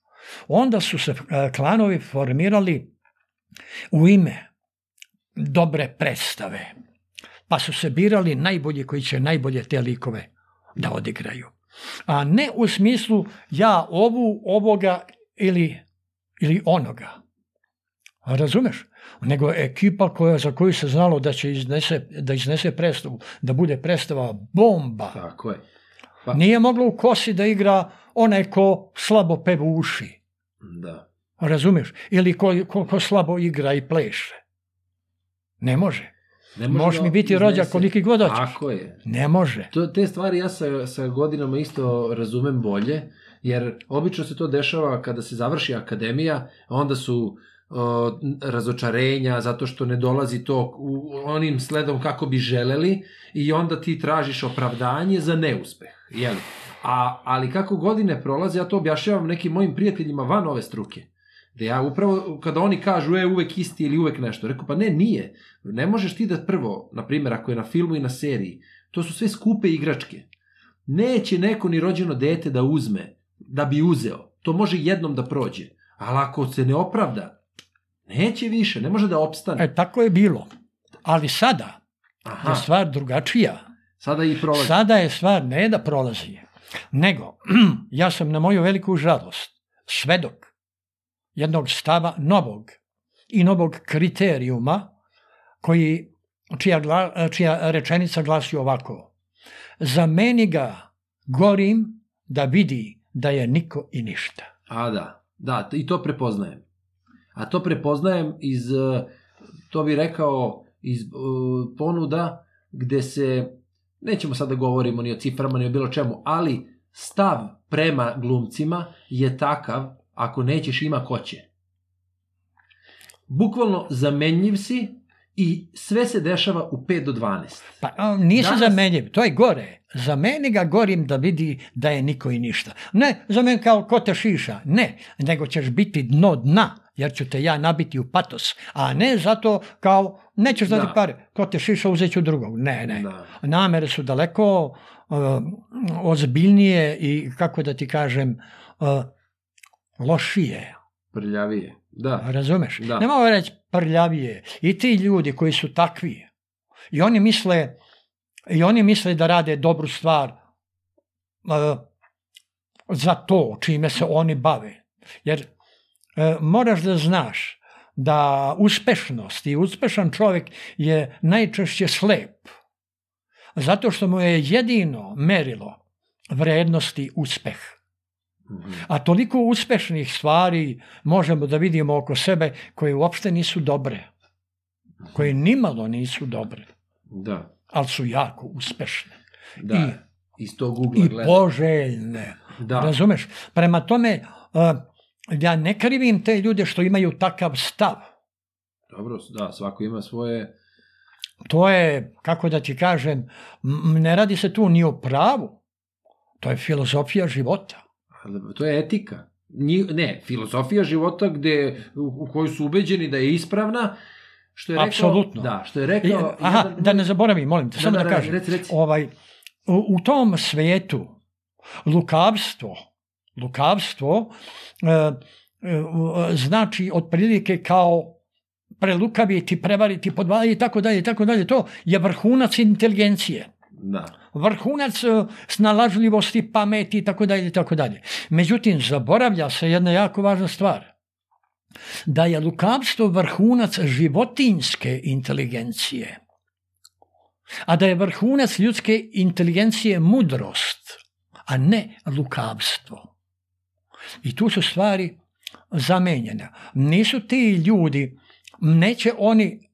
Onda su se e, klanovi formirali u ime dobre predstave, pa su se birali najbolji koji će najbolje te likove da odigraju. A ne u smislu ja ovu, ovoga ili, ili onoga. Razumeš? nego ekipa koja, za koju se znalo da će iznese, da iznese predstavu, da bude predstava bomba. Tako je. Pa... Nije moglo u kosi da igra onaj ko slabo peva uši. Da. Razumeš? Ili ko, ko, ko, slabo igra i pleše. Ne može. Ne može Možeš mi da biti iznese. rođak koliki god hoćeš. Tako je. Ne može. To, te stvari ja sa, sa godinama isto razumem bolje, jer obično se to dešava kada se završi akademija, onda su razočarenja zato što ne dolazi to u onim sledom kako bi želeli i onda ti tražiš opravdanje za neuspeh, jeli? A, ali kako godine prolaze, ja to objašnjavam nekim mojim prijateljima van ove struke. Da ja upravo, kada oni kažu, e, uvek isti ili uvek nešto, reku, pa ne, nije. Ne možeš ti da prvo, na primjer, ako je na filmu i na seriji, to su sve skupe igračke. Neće neko ni rođeno dete da uzme, da bi uzeo. To može jednom da prođe. Ali ako se ne opravda, Neće više, ne može da opstane. E, tako je bilo. Ali sada Aha. je stvar drugačija. Sada i prolazi. Sada je stvar ne da prolazi, nego [clears throat] ja sam na moju veliku žalost svedok jednog stava novog i novog kriterijuma koji, čija, čija rečenica glasi ovako. Zameni ga gorim da vidi da je niko i ništa. A da, da, i to prepoznajem. A to prepoznajem iz, e, to bi rekao, iz e, ponuda gde se, nećemo sad da govorimo ni o ciframa, ni o bilo čemu, ali stav prema glumcima je takav, ako nećeš ima ko će. Bukvalno zamenjiv si i sve se dešava u 5 do 12. Pa a, nisi Danas... zamenjiv, to je gore. Za mene ga gorim da vidi da je niko i ništa. Ne, za mene kao ko te šiša, ne, nego ćeš biti dno dna, jer ću te ja nabiti u patos, a ne zato kao nećeš dati da. pare, ko te šiša uzet ću drugog. Ne, ne, da. namere su daleko uh, ozbiljnije i kako da ti kažem uh, lošije. Prljavije. Da. Razumeš? Da. Ne mogu reći prljavije. I ti ljudi koji su takvi. I oni misle, i oni misle da rade dobru stvar uh, za to čime se oni bave. Jer uh, moraš da znaš da uspešnost i uspešan čovjek je najčešće slep. Zato što mu je jedino merilo vrednosti uspeh. Mhm. A toliko uspešnih stvari možemo da vidimo oko sebe koje uopšte nisu dobre. Mhm. Koje nimalo nisu dobre. Da. Ali su jako uspešne. Da. I, iz tog ugla I gleda. poželjne. Da. Razumeš? Prema tome, e, ja ne krivim te ljude što imaju takav stav. Dobro, da, svako ima svoje... To je, kako da ti kažem, ne radi se tu ni o pravu. To je filozofija života. To je etika. Nji, ne, filozofija života gde, u, u kojoj su ubeđeni da je ispravna, što je rekao... Apsolutno. Da, što je rekao... I, e, aha, jedan, da ne zaboravim, molim te, da, samo da, da, da kažem. Reci, reci. Ovaj, u, u tom svetu lukavstvo, lukavstvo e, e, znači otprilike kao prelukaviti, prevariti, podvaliti i tako dalje, tako dalje. To je vrhunac inteligencije. Da. Vrhunac e, snalažljivosti, pameti i tako dalje i tako dalje. Međutim, zaboravlja se jedna jako važna stvar. Da je lukavstvo vrhunac životinske inteligencije. A da je vrhunac ljudske inteligencije mudrost, a ne lukavstvo. I tu su stvari zamenjene. Nisu ti ljudi, neće oni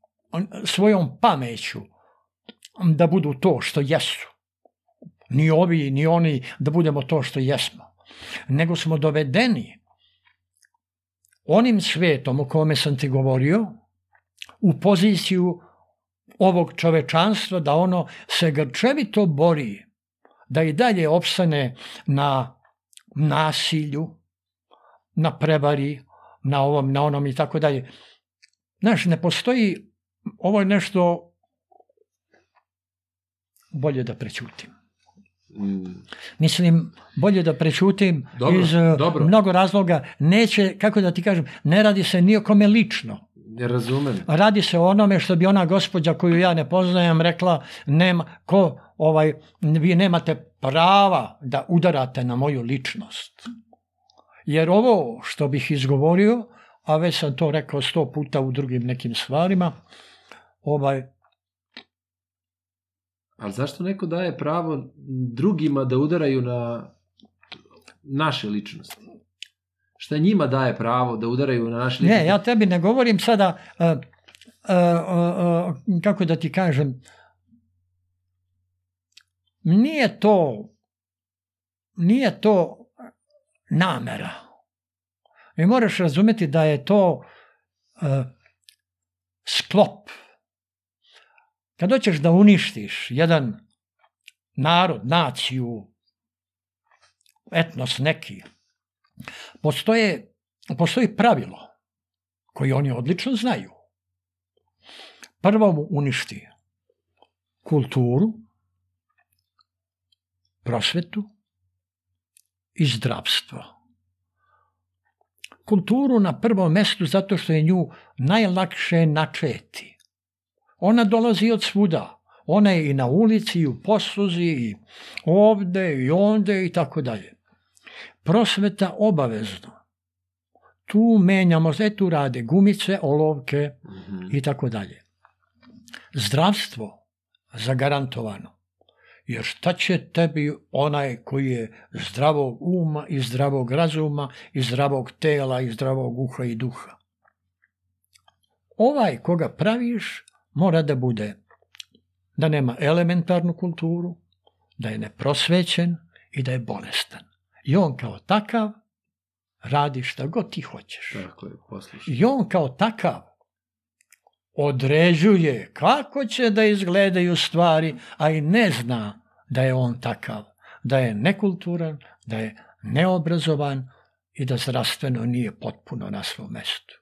svojom pameću da budu to što jesu. Ni ovi, ni oni da budemo to što jesmo. Nego smo dovedeni onim svetom o kome sam ti govorio u poziciju ovog čovečanstva da ono se grčevito bori da i dalje opstane na nasilju, na prevari, na ovom, na onom i tako dalje. Znaš, ne postoji, ovo je nešto bolje da prećutim. Mm. Mislim, bolje da prećutim dobro, iz eh, dobro. mnogo razloga. Neće, kako da ti kažem, ne radi se ni o kome lično. Ne razumem. Radi se o onome što bi ona gospođa koju ja ne poznajem rekla, nema, ko, ovaj, vi nemate prava da udarate na moju ličnost. Jer ovo što bih izgovorio, a već sam to rekao sto puta u drugim nekim stvarima, ovaj, Ali zašto neko daje pravo drugima da udaraju na naše ličnosti? Šta njima daje pravo da udaraju na naše ličnosti? Ne, ja tebi ne govorim sada, uh, uh, uh, kako da ti kažem, nije to nije to namera. I moraš razumeti da je to e, sklop Kad hoćeš da uništiš jedan narod, naciju, etnos neki, postoje, postoji pravilo koje oni odlično znaju. Prvo mu uništi kulturu, prosvetu i zdravstvo. Kulturu na prvom mestu zato što je nju najlakše načeti Ona dolazi od svuda. Ona je i na ulici, i u posluzi, i ovde, i onde, i tako dalje. Prosveta obavezno. Tu menjamo, e tu rade gumice, olovke mhm. i tako dalje. Zdravstvo zagarantovano. Jer šta će tebi onaj koji je zdravog uma i zdravog razuma i zdravog tela i zdravog uha i duha? Ovaj koga praviš mora da bude da nema elementarnu kulturu, da je neprosvećen i da je bolestan. I on kao takav radi šta god ti hoćeš. Tako je, I on kao takav određuje kako će da izgledaju stvari, a i ne zna da je on takav, da je nekulturan, da je neobrazovan i da zdravstveno nije potpuno na svom mestu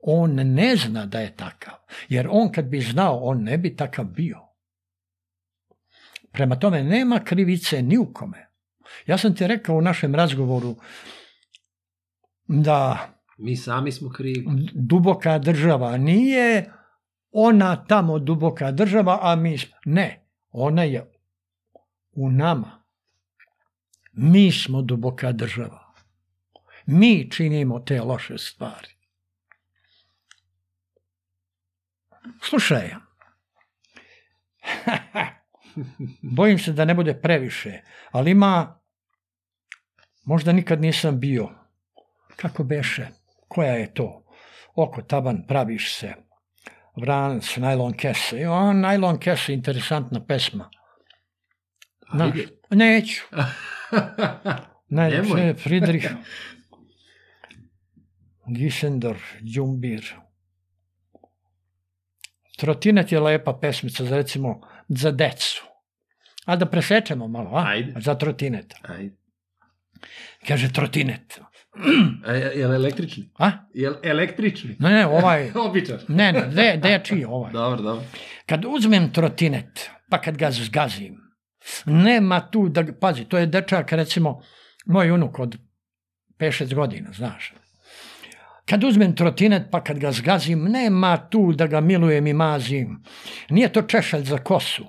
on ne zna da je takav. Jer on kad bi znao, on ne bi takav bio. Prema tome nema krivice ni u kome. Ja sam ti rekao u našem razgovoru da... Mi sami smo krivi. Duboka država nije ona tamo duboka država, a mi Ne, ona je u nama. Mi smo duboka država. Mi činimo te loše stvari. Slušaj, bojim se da ne bude previše, ali ima, možda nikad nisam bio, kako beše, koja je to, oko taban, praviš se, vran s najlon kese, on najlon kese, interesantna pesma. Znaš, neću. [laughs] Najljepše je Friedrich Gisendor, Jumbir. Trotinet je lepa pesmica za recimo za decu. A da presečemo malo, a? Ajde. Za trotinet. Ajde. Kaže trotinet. A je, je li električni? A? Je li električni? Ne, ne, ovaj... [laughs] Običan. ne, ne, de, dečiji ovaj. Dobro, dobro. Kad uzmem trotinet, pa kad ga zgazim, nema tu da... Pazi, to je dečak, recimo, moj unuk od 5-6 godina, znaš. Kad uzmem trotinet pa kad ga zgazim, nema tu da ga milujem i mazim. Nije to češalj za kosu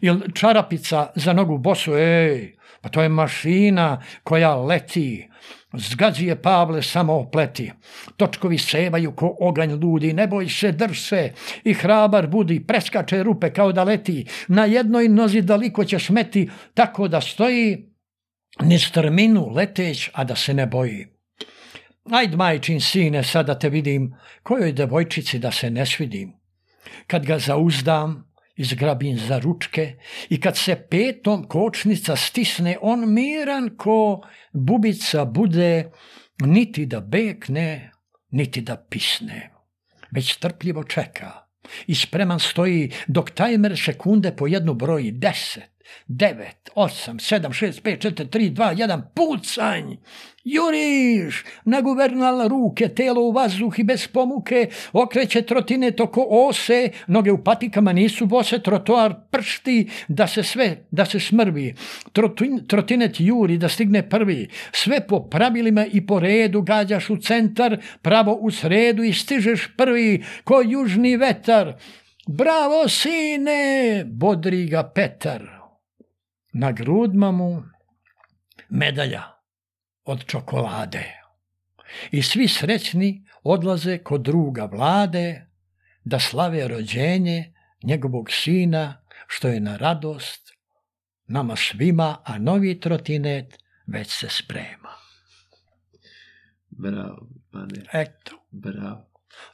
ili čarapica za nogu bosu, ej, pa to je mašina koja leti. Zgazi je Pavle samo opleti. Točkovi sevaju ko oganj ludi, ne boj se, drž se i hrabar budi, preskače rupe kao da leti. Na jednoj nozi daleko će smeti, tako da stoji niz trminu leteć, a da se ne boji. Ajd, majčin sine, sada te vidim, kojoj devojčici da se ne svidim. Kad ga zauzdam, izgrabim za ručke i kad se petom kočnica stisne, on miran ko bubica bude, niti da bekne, niti da pisne. Već strpljivo čeka i spreman stoji dok tajmer sekunde po jednu broji deset 9, 8, 7, 6, 5, 4, 3, 2, 1, pucanj! Juriš! Na Naguvernala ruke, telo u vazduh i bez pomuke, okreće trotine toko ose, noge u patikama nisu bose, trotoar pršti, da se sve, da se smrvi. Trotin, trotinet juri, da stigne prvi. Sve po pravilima i po redu, gađaš u centar, pravo u sredu i stižeš prvi, ko južni vetar. Bravo, sine, bodri ga Petar. Na grudma mu medalja od čokolade. I svi srećni odlaze kod druga vlade da slave rođenje njegovog sina što je na radost nama svima, a novi trotinet već se sprema. Bravo, mane. Eto. Bravo.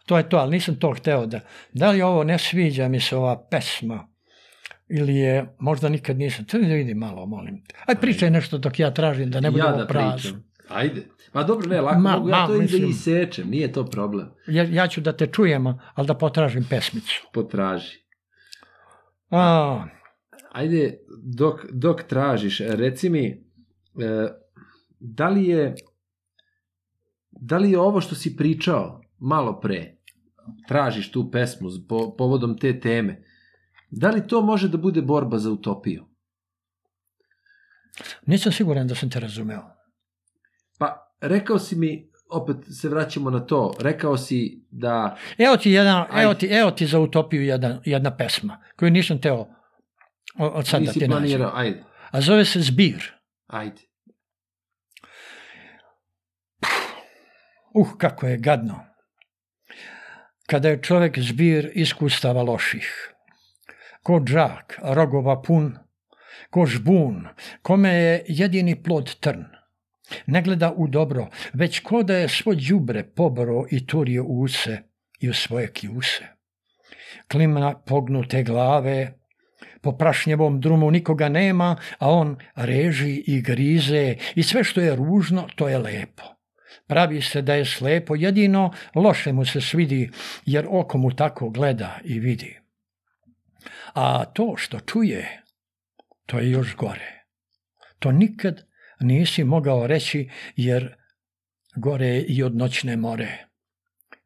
To je to, ali nisam to hteo da... Da li ovo ne sviđa mi se ova pesma? ili je možda nikad nisam. Čekaj da vidim malo, molim. Aj pričaj nešto dok ja tražim da ne budemo ja da prazno. Ajde. Ma dobro, ne, lako ma, mogu, ja ma, to da mislim, da i sečem, nije to problem. Ja, ja ću da te čujem, ali da potražim pesmicu. Potraži. A. Ajde, dok, dok tražiš, reci mi, e, da li je da li je ovo što si pričao malo pre, tražiš tu pesmu po, povodom te teme, Da li to može da bude borba za utopiju? Nisam siguran da sam te razumeo. Pa, rekao si mi, opet se vraćamo na to, rekao si da... Evo ti, jedan, Aj. evo ti, evo ti za utopiju jedna, jedna pesma, koju nisam teo od sada da ti planirao, nađem. ajde. A zove se Zbir. Ajde. Uh, kako je gadno. Kada je čovek zbir iskustava loših ko džak, rogova pun, ko žbun, kome je jedini plod trn. Ne gleda u dobro, već ko da je svo đubre poboro i turio use i u svoje kljuse. Klimna pognute glave, po prašnjevom drumu nikoga nema, a on reži i grize i sve što je ružno, to je lepo. Pravi se da je slepo, jedino loše mu se svidi, jer oko mu tako gleda i vidi. A to što čuje, to je još gore. To nikad nisi mogao reći jer gore je i od noćne more.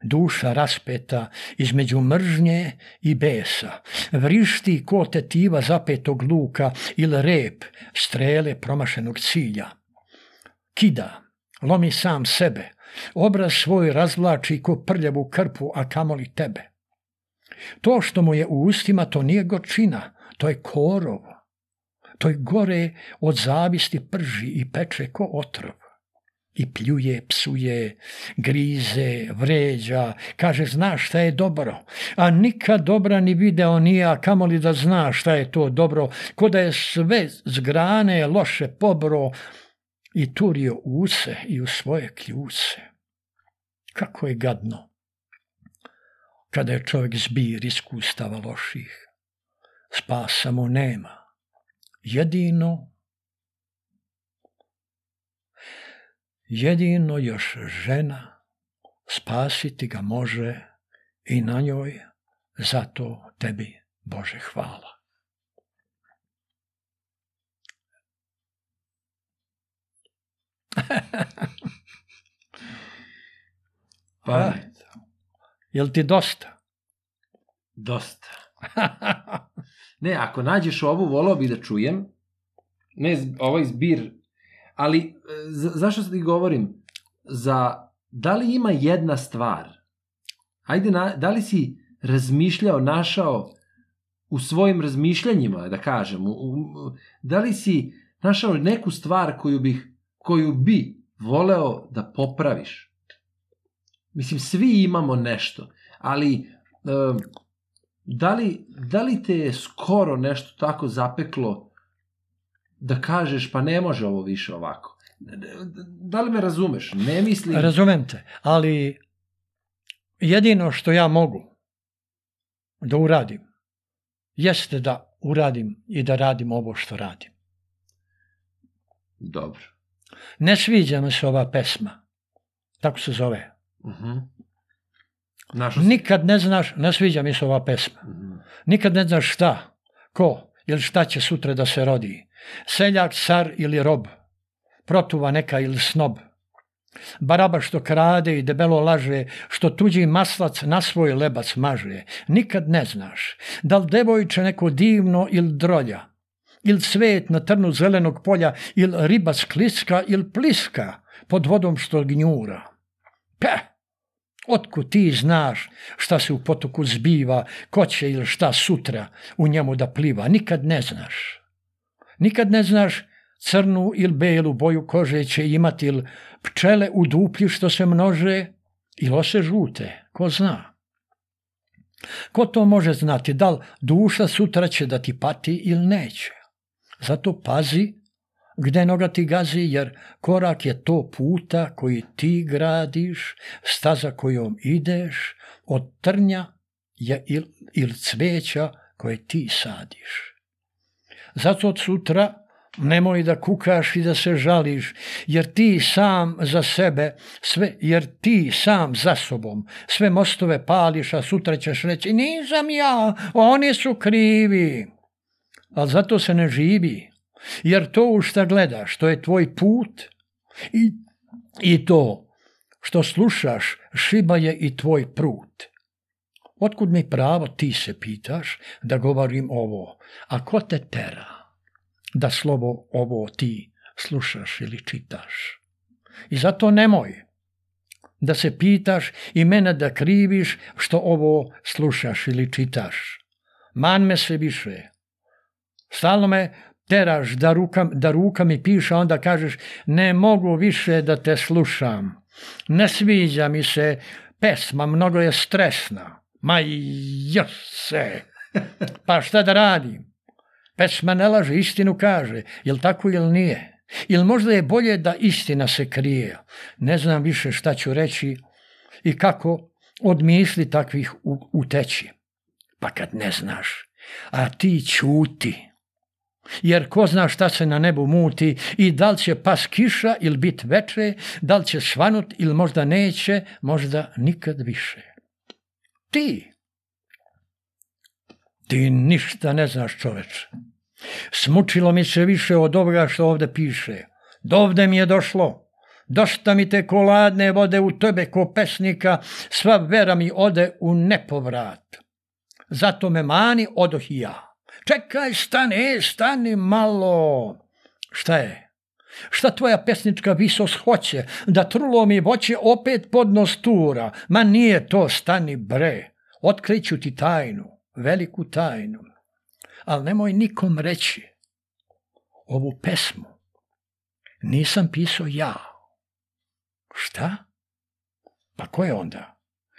Duša raspeta između mržnje i besa, vrišti ko tetiva zapetog luka ili rep strele promašenog cilja. Kida, lomi sam sebe, obraz svoj razvlači ko prljavu krpu, a kamoli tebe. To što mu je u ustima, to nije gorčina, to je korov. To je gore od zavisti prži i peče ko otrov. I pljuje, psuje, grize, vređa, kaže zna šta je dobro, a nikad dobra ni video nije, a kamoli da zna šta je to dobro, ko da je sve zgrane loše pobro i turio use i u svoje kljuse. Kako je gadno! kada je čovjek zbir iskustava loših. Spasa mu nema. Jedino jedino još žena spasiti ga može i na njoj zato tebi Bože hvala. Pa, [laughs] [laughs] Jel ti dosta? Dosta. ne, ako nađeš ovu, volao bih da čujem. Ne, ovaj zbir. Ali, e, zašto se ti govorim? Za, da li ima jedna stvar? Ajde, na, da li si razmišljao, našao u svojim razmišljanjima, da kažem, u, u, da li si našao neku stvar koju bih koju bi voleo da popraviš? Mislim, svi imamo nešto, ali uh, da, li, da li te je skoro nešto tako zapeklo da kažeš pa ne može ovo više ovako? Da li me razumeš? Ne mislim... Razumem te, ali jedino što ja mogu da uradim jeste da uradim i da radim ovo što radim. Dobro. Ne sviđa mi se ova pesma. Tako se zove. Uh mhm. -huh. Naša... Nikad ne znaš, ne sviđa mi se ova pesma. Uh mhm. -huh. Nikad ne znaš šta, ko ili šta će sutra da se rodi. Seljak, car ili rob. Protuva neka ili snob. Baraba što krade i debelo laže, što tuđi maslac na svoj lebac maže. Nikad ne znaš, da li devojče neko divno ili drolja, ili svet na trnu zelenog polja, ili riba skliska ili pliska pod vodom što gnjura. Peh! Otku ti znaš šta se u potoku zbiva, ko će ili šta sutra u njemu da pliva, nikad ne znaš. Nikad ne znaš crnu ili belu boju kože će imati ili pčele u duplji što se množe ili ose žute, ko zna. Ko to može znati, da li duša sutra će da ti pati ili neće. Zato pazi gde noga ti gazi, jer korak je to puta koji ti gradiš, staza kojom ideš, od trnja je il, il cveća koje ti sadiš. Zato od sutra nemoj da kukaš i da se žališ, jer ti sam za sebe, sve, jer ti sam za sobom sve mostove pališ, a sutra ćeš reći nizam ja, oni su krivi. Ali zato se ne živi, Jer to u šta gledaš, to je tvoj put i, i to što slušaš šiba je i tvoj prut. Otkud mi pravo, ti se pitaš, da govorim ovo, a ko te tera da slovo ovo ti slušaš ili čitaš? I zato nemoj da se pitaš i mene da kriviš što ovo slušaš ili čitaš. Man me sve više. Stalno me teraš da, rukam, da ruka mi piše, onda kažeš ne mogu više da te slušam. Ne sviđa mi se pesma, mnogo je stresna. Ma jose! [laughs] Pa šta da radim? Pesma ne laže, istinu kaže. Jel tako ili nije? Ili možda je bolje da istina se krije. Ne znam više šta ću reći i kako od misli takvih uteći. Pa kad ne znaš, a ti čuti. Jer ko zna šta se na nebu muti i da li će pas kiša ili bit veče, da li će svanut ili možda neće, možda nikad više. Ti, ti ništa ne znaš čoveče. Smučilo mi se više od ovoga što ovdje piše. Dovde mi je došlo. Dosta mi te koladne vode u tebe ko pesnika, sva vera mi ode u nepovrat. Zato me mani odoh i ja. Čekaj, stani, stani malo. Šta je? Šta tvoja pesnička visos hoće? Da trulo mi voće opet podnos tura. Ma nije to, stani bre. Otkriću ti tajnu, veliku tajnu. Al nemoj nikom reći ovu pesmu. Nisam pisao ja. Šta? Pa ko je onda?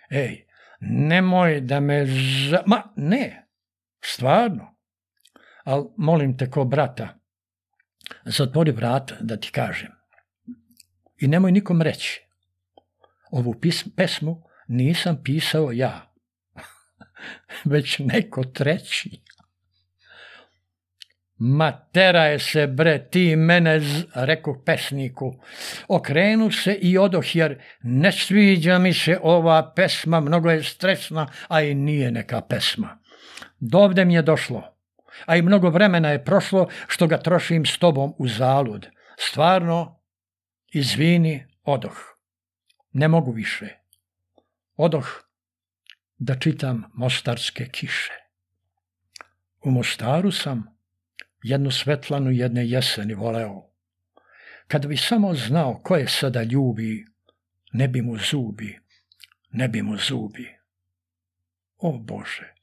Ej, nemoj da me... Za... Ma, ne. Stvarno ali molim te ko brata, zatvori vrata da ti kažem. I nemoj nikom reći, ovu pism, pesmu nisam pisao ja, [laughs] već neko treći. Ma teraj se bre ti mene, reko pesniku. Okrenu se i odoh jer ne sviđa mi se ova pesma, mnogo je stresna, a i nije neka pesma. Dovde mi je došlo a i mnogo vremena je prošlo što ga trošim s tobom u zalud. Stvarno, izvini, odoh. Ne mogu više. Odoh da čitam mostarske kiše. U Mostaru sam jednu svetlanu jedne jeseni voleo. Kad bi samo znao ko je sada ljubi, ne bi mu zubi, ne bi mu zubi. O Bože!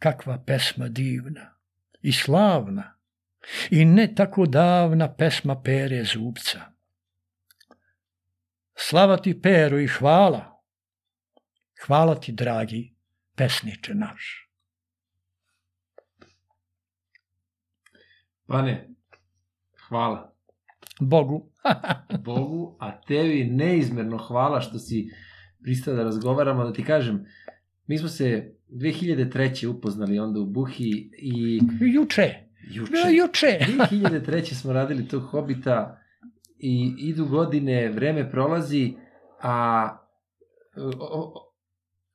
kakva pesma divna i slavna i ne tako davna pesma Pere Zubca. Slava ti peru i hvala, hvala ti dragi pesniče naš. Pane, hvala. Bogu. [laughs] [laughs] Bogu, a tebi neizmerno hvala što si pristao da razgovaramo, da ti kažem, mi smo se 2003. upoznali onda u Buhi i... Juče. Juče. Da, juče. 2003. [laughs] [laughs] smo radili tog Hobita i idu godine, vreme prolazi, a o, o,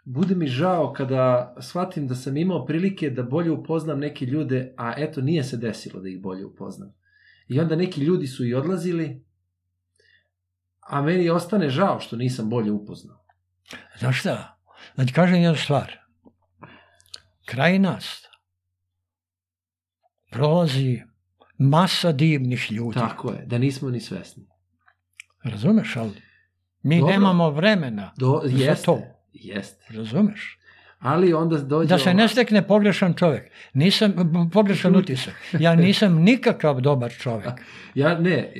bude mi žao kada shvatim da sam imao prilike da bolje upoznam neke ljude, a eto nije se desilo da ih bolje upoznam. I onda neki ljudi su i odlazili, a meni ostane žao što nisam bolje upoznao. Znaš šta? Znači, ti kažem jednu stvar kraj nas prolazi masa divnih ljudi. Tako je, da nismo ni svesni. Razumeš, ali mi Dobro. nemamo vremena Do, za jeste, to. Jeste. Razumeš? ali onda dođe... Da se ne stekne pogrešan čovjek. Nisam, pogrešan utisak. Ja nisam nikakav dobar čovjek. [laughs] Ja ne... E...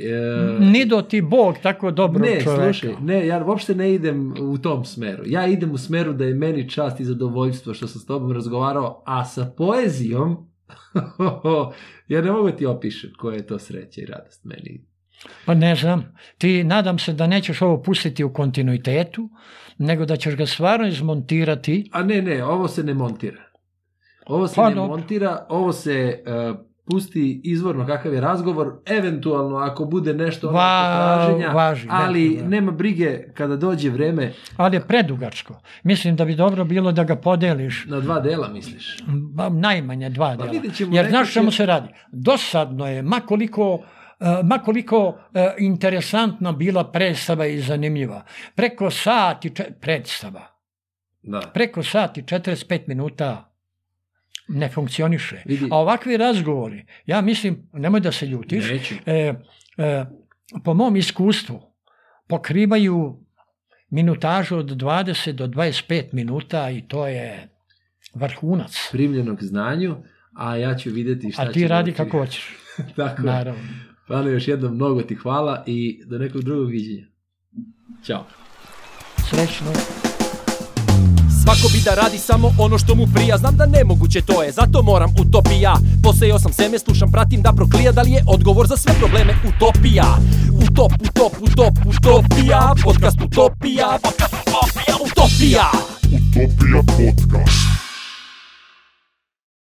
Ni do ti Bog tako dobro ne, čovjeka. Slušaj, ne, ja uopšte ne idem u tom smeru. Ja idem u smeru da je meni čast i zadovoljstvo što sam s tobom razgovarao, a sa poezijom [laughs] ja ne mogu da ti opišem koja je to sreća i radost meni Pa ne znam. Ti nadam se da nećeš ovo pustiti u kontinuitetu, nego da ćeš ga stvarno izmontirati. A ne, ne, ovo se ne montira. Ovo se pa, ne dobro. montira, ovo se uh, pusti izvorno kakav je razgovor, eventualno ako bude nešto ono Va, traženja, važi, da, ali ne, da. nema brige kada dođe vreme. Ali je predugačko. Mislim da bi dobro bilo da ga podeliš. Na dva dela misliš? Ba, najmanje dva pa, dela. Jer znaš čemu se radi? Dosadno je, makoliko E, makoliko e, interesantno bila predstava i zanimljiva. Preko sati predstava. Da. Preko sati 45 minuta ne funkcioniše. Vidi. A ovakvi razgovori, ja mislim, nemoj da se ljutiš, e, e, po mom iskustvu pokrivaju minutažu od 20 do 25 minuta i to je vrhunac. Primljenog znanju, a ja ću videti šta će... A ti radi kako hoćeš. [laughs] Tako Naravno. Hvala još jednom, mnogo ti hvala i do nekog drugog viđenja. Ćao. Srećno. Svako bi da radi samo ono što mu prija Znam da nemoguće to je, zato moram utopija Posejao sam seme, slušam, pratim da proklija Da li je odgovor za sve probleme utopija Utop, utop, utop, utopija Podcast utopija Podcast utopija Utopija Utopija podcast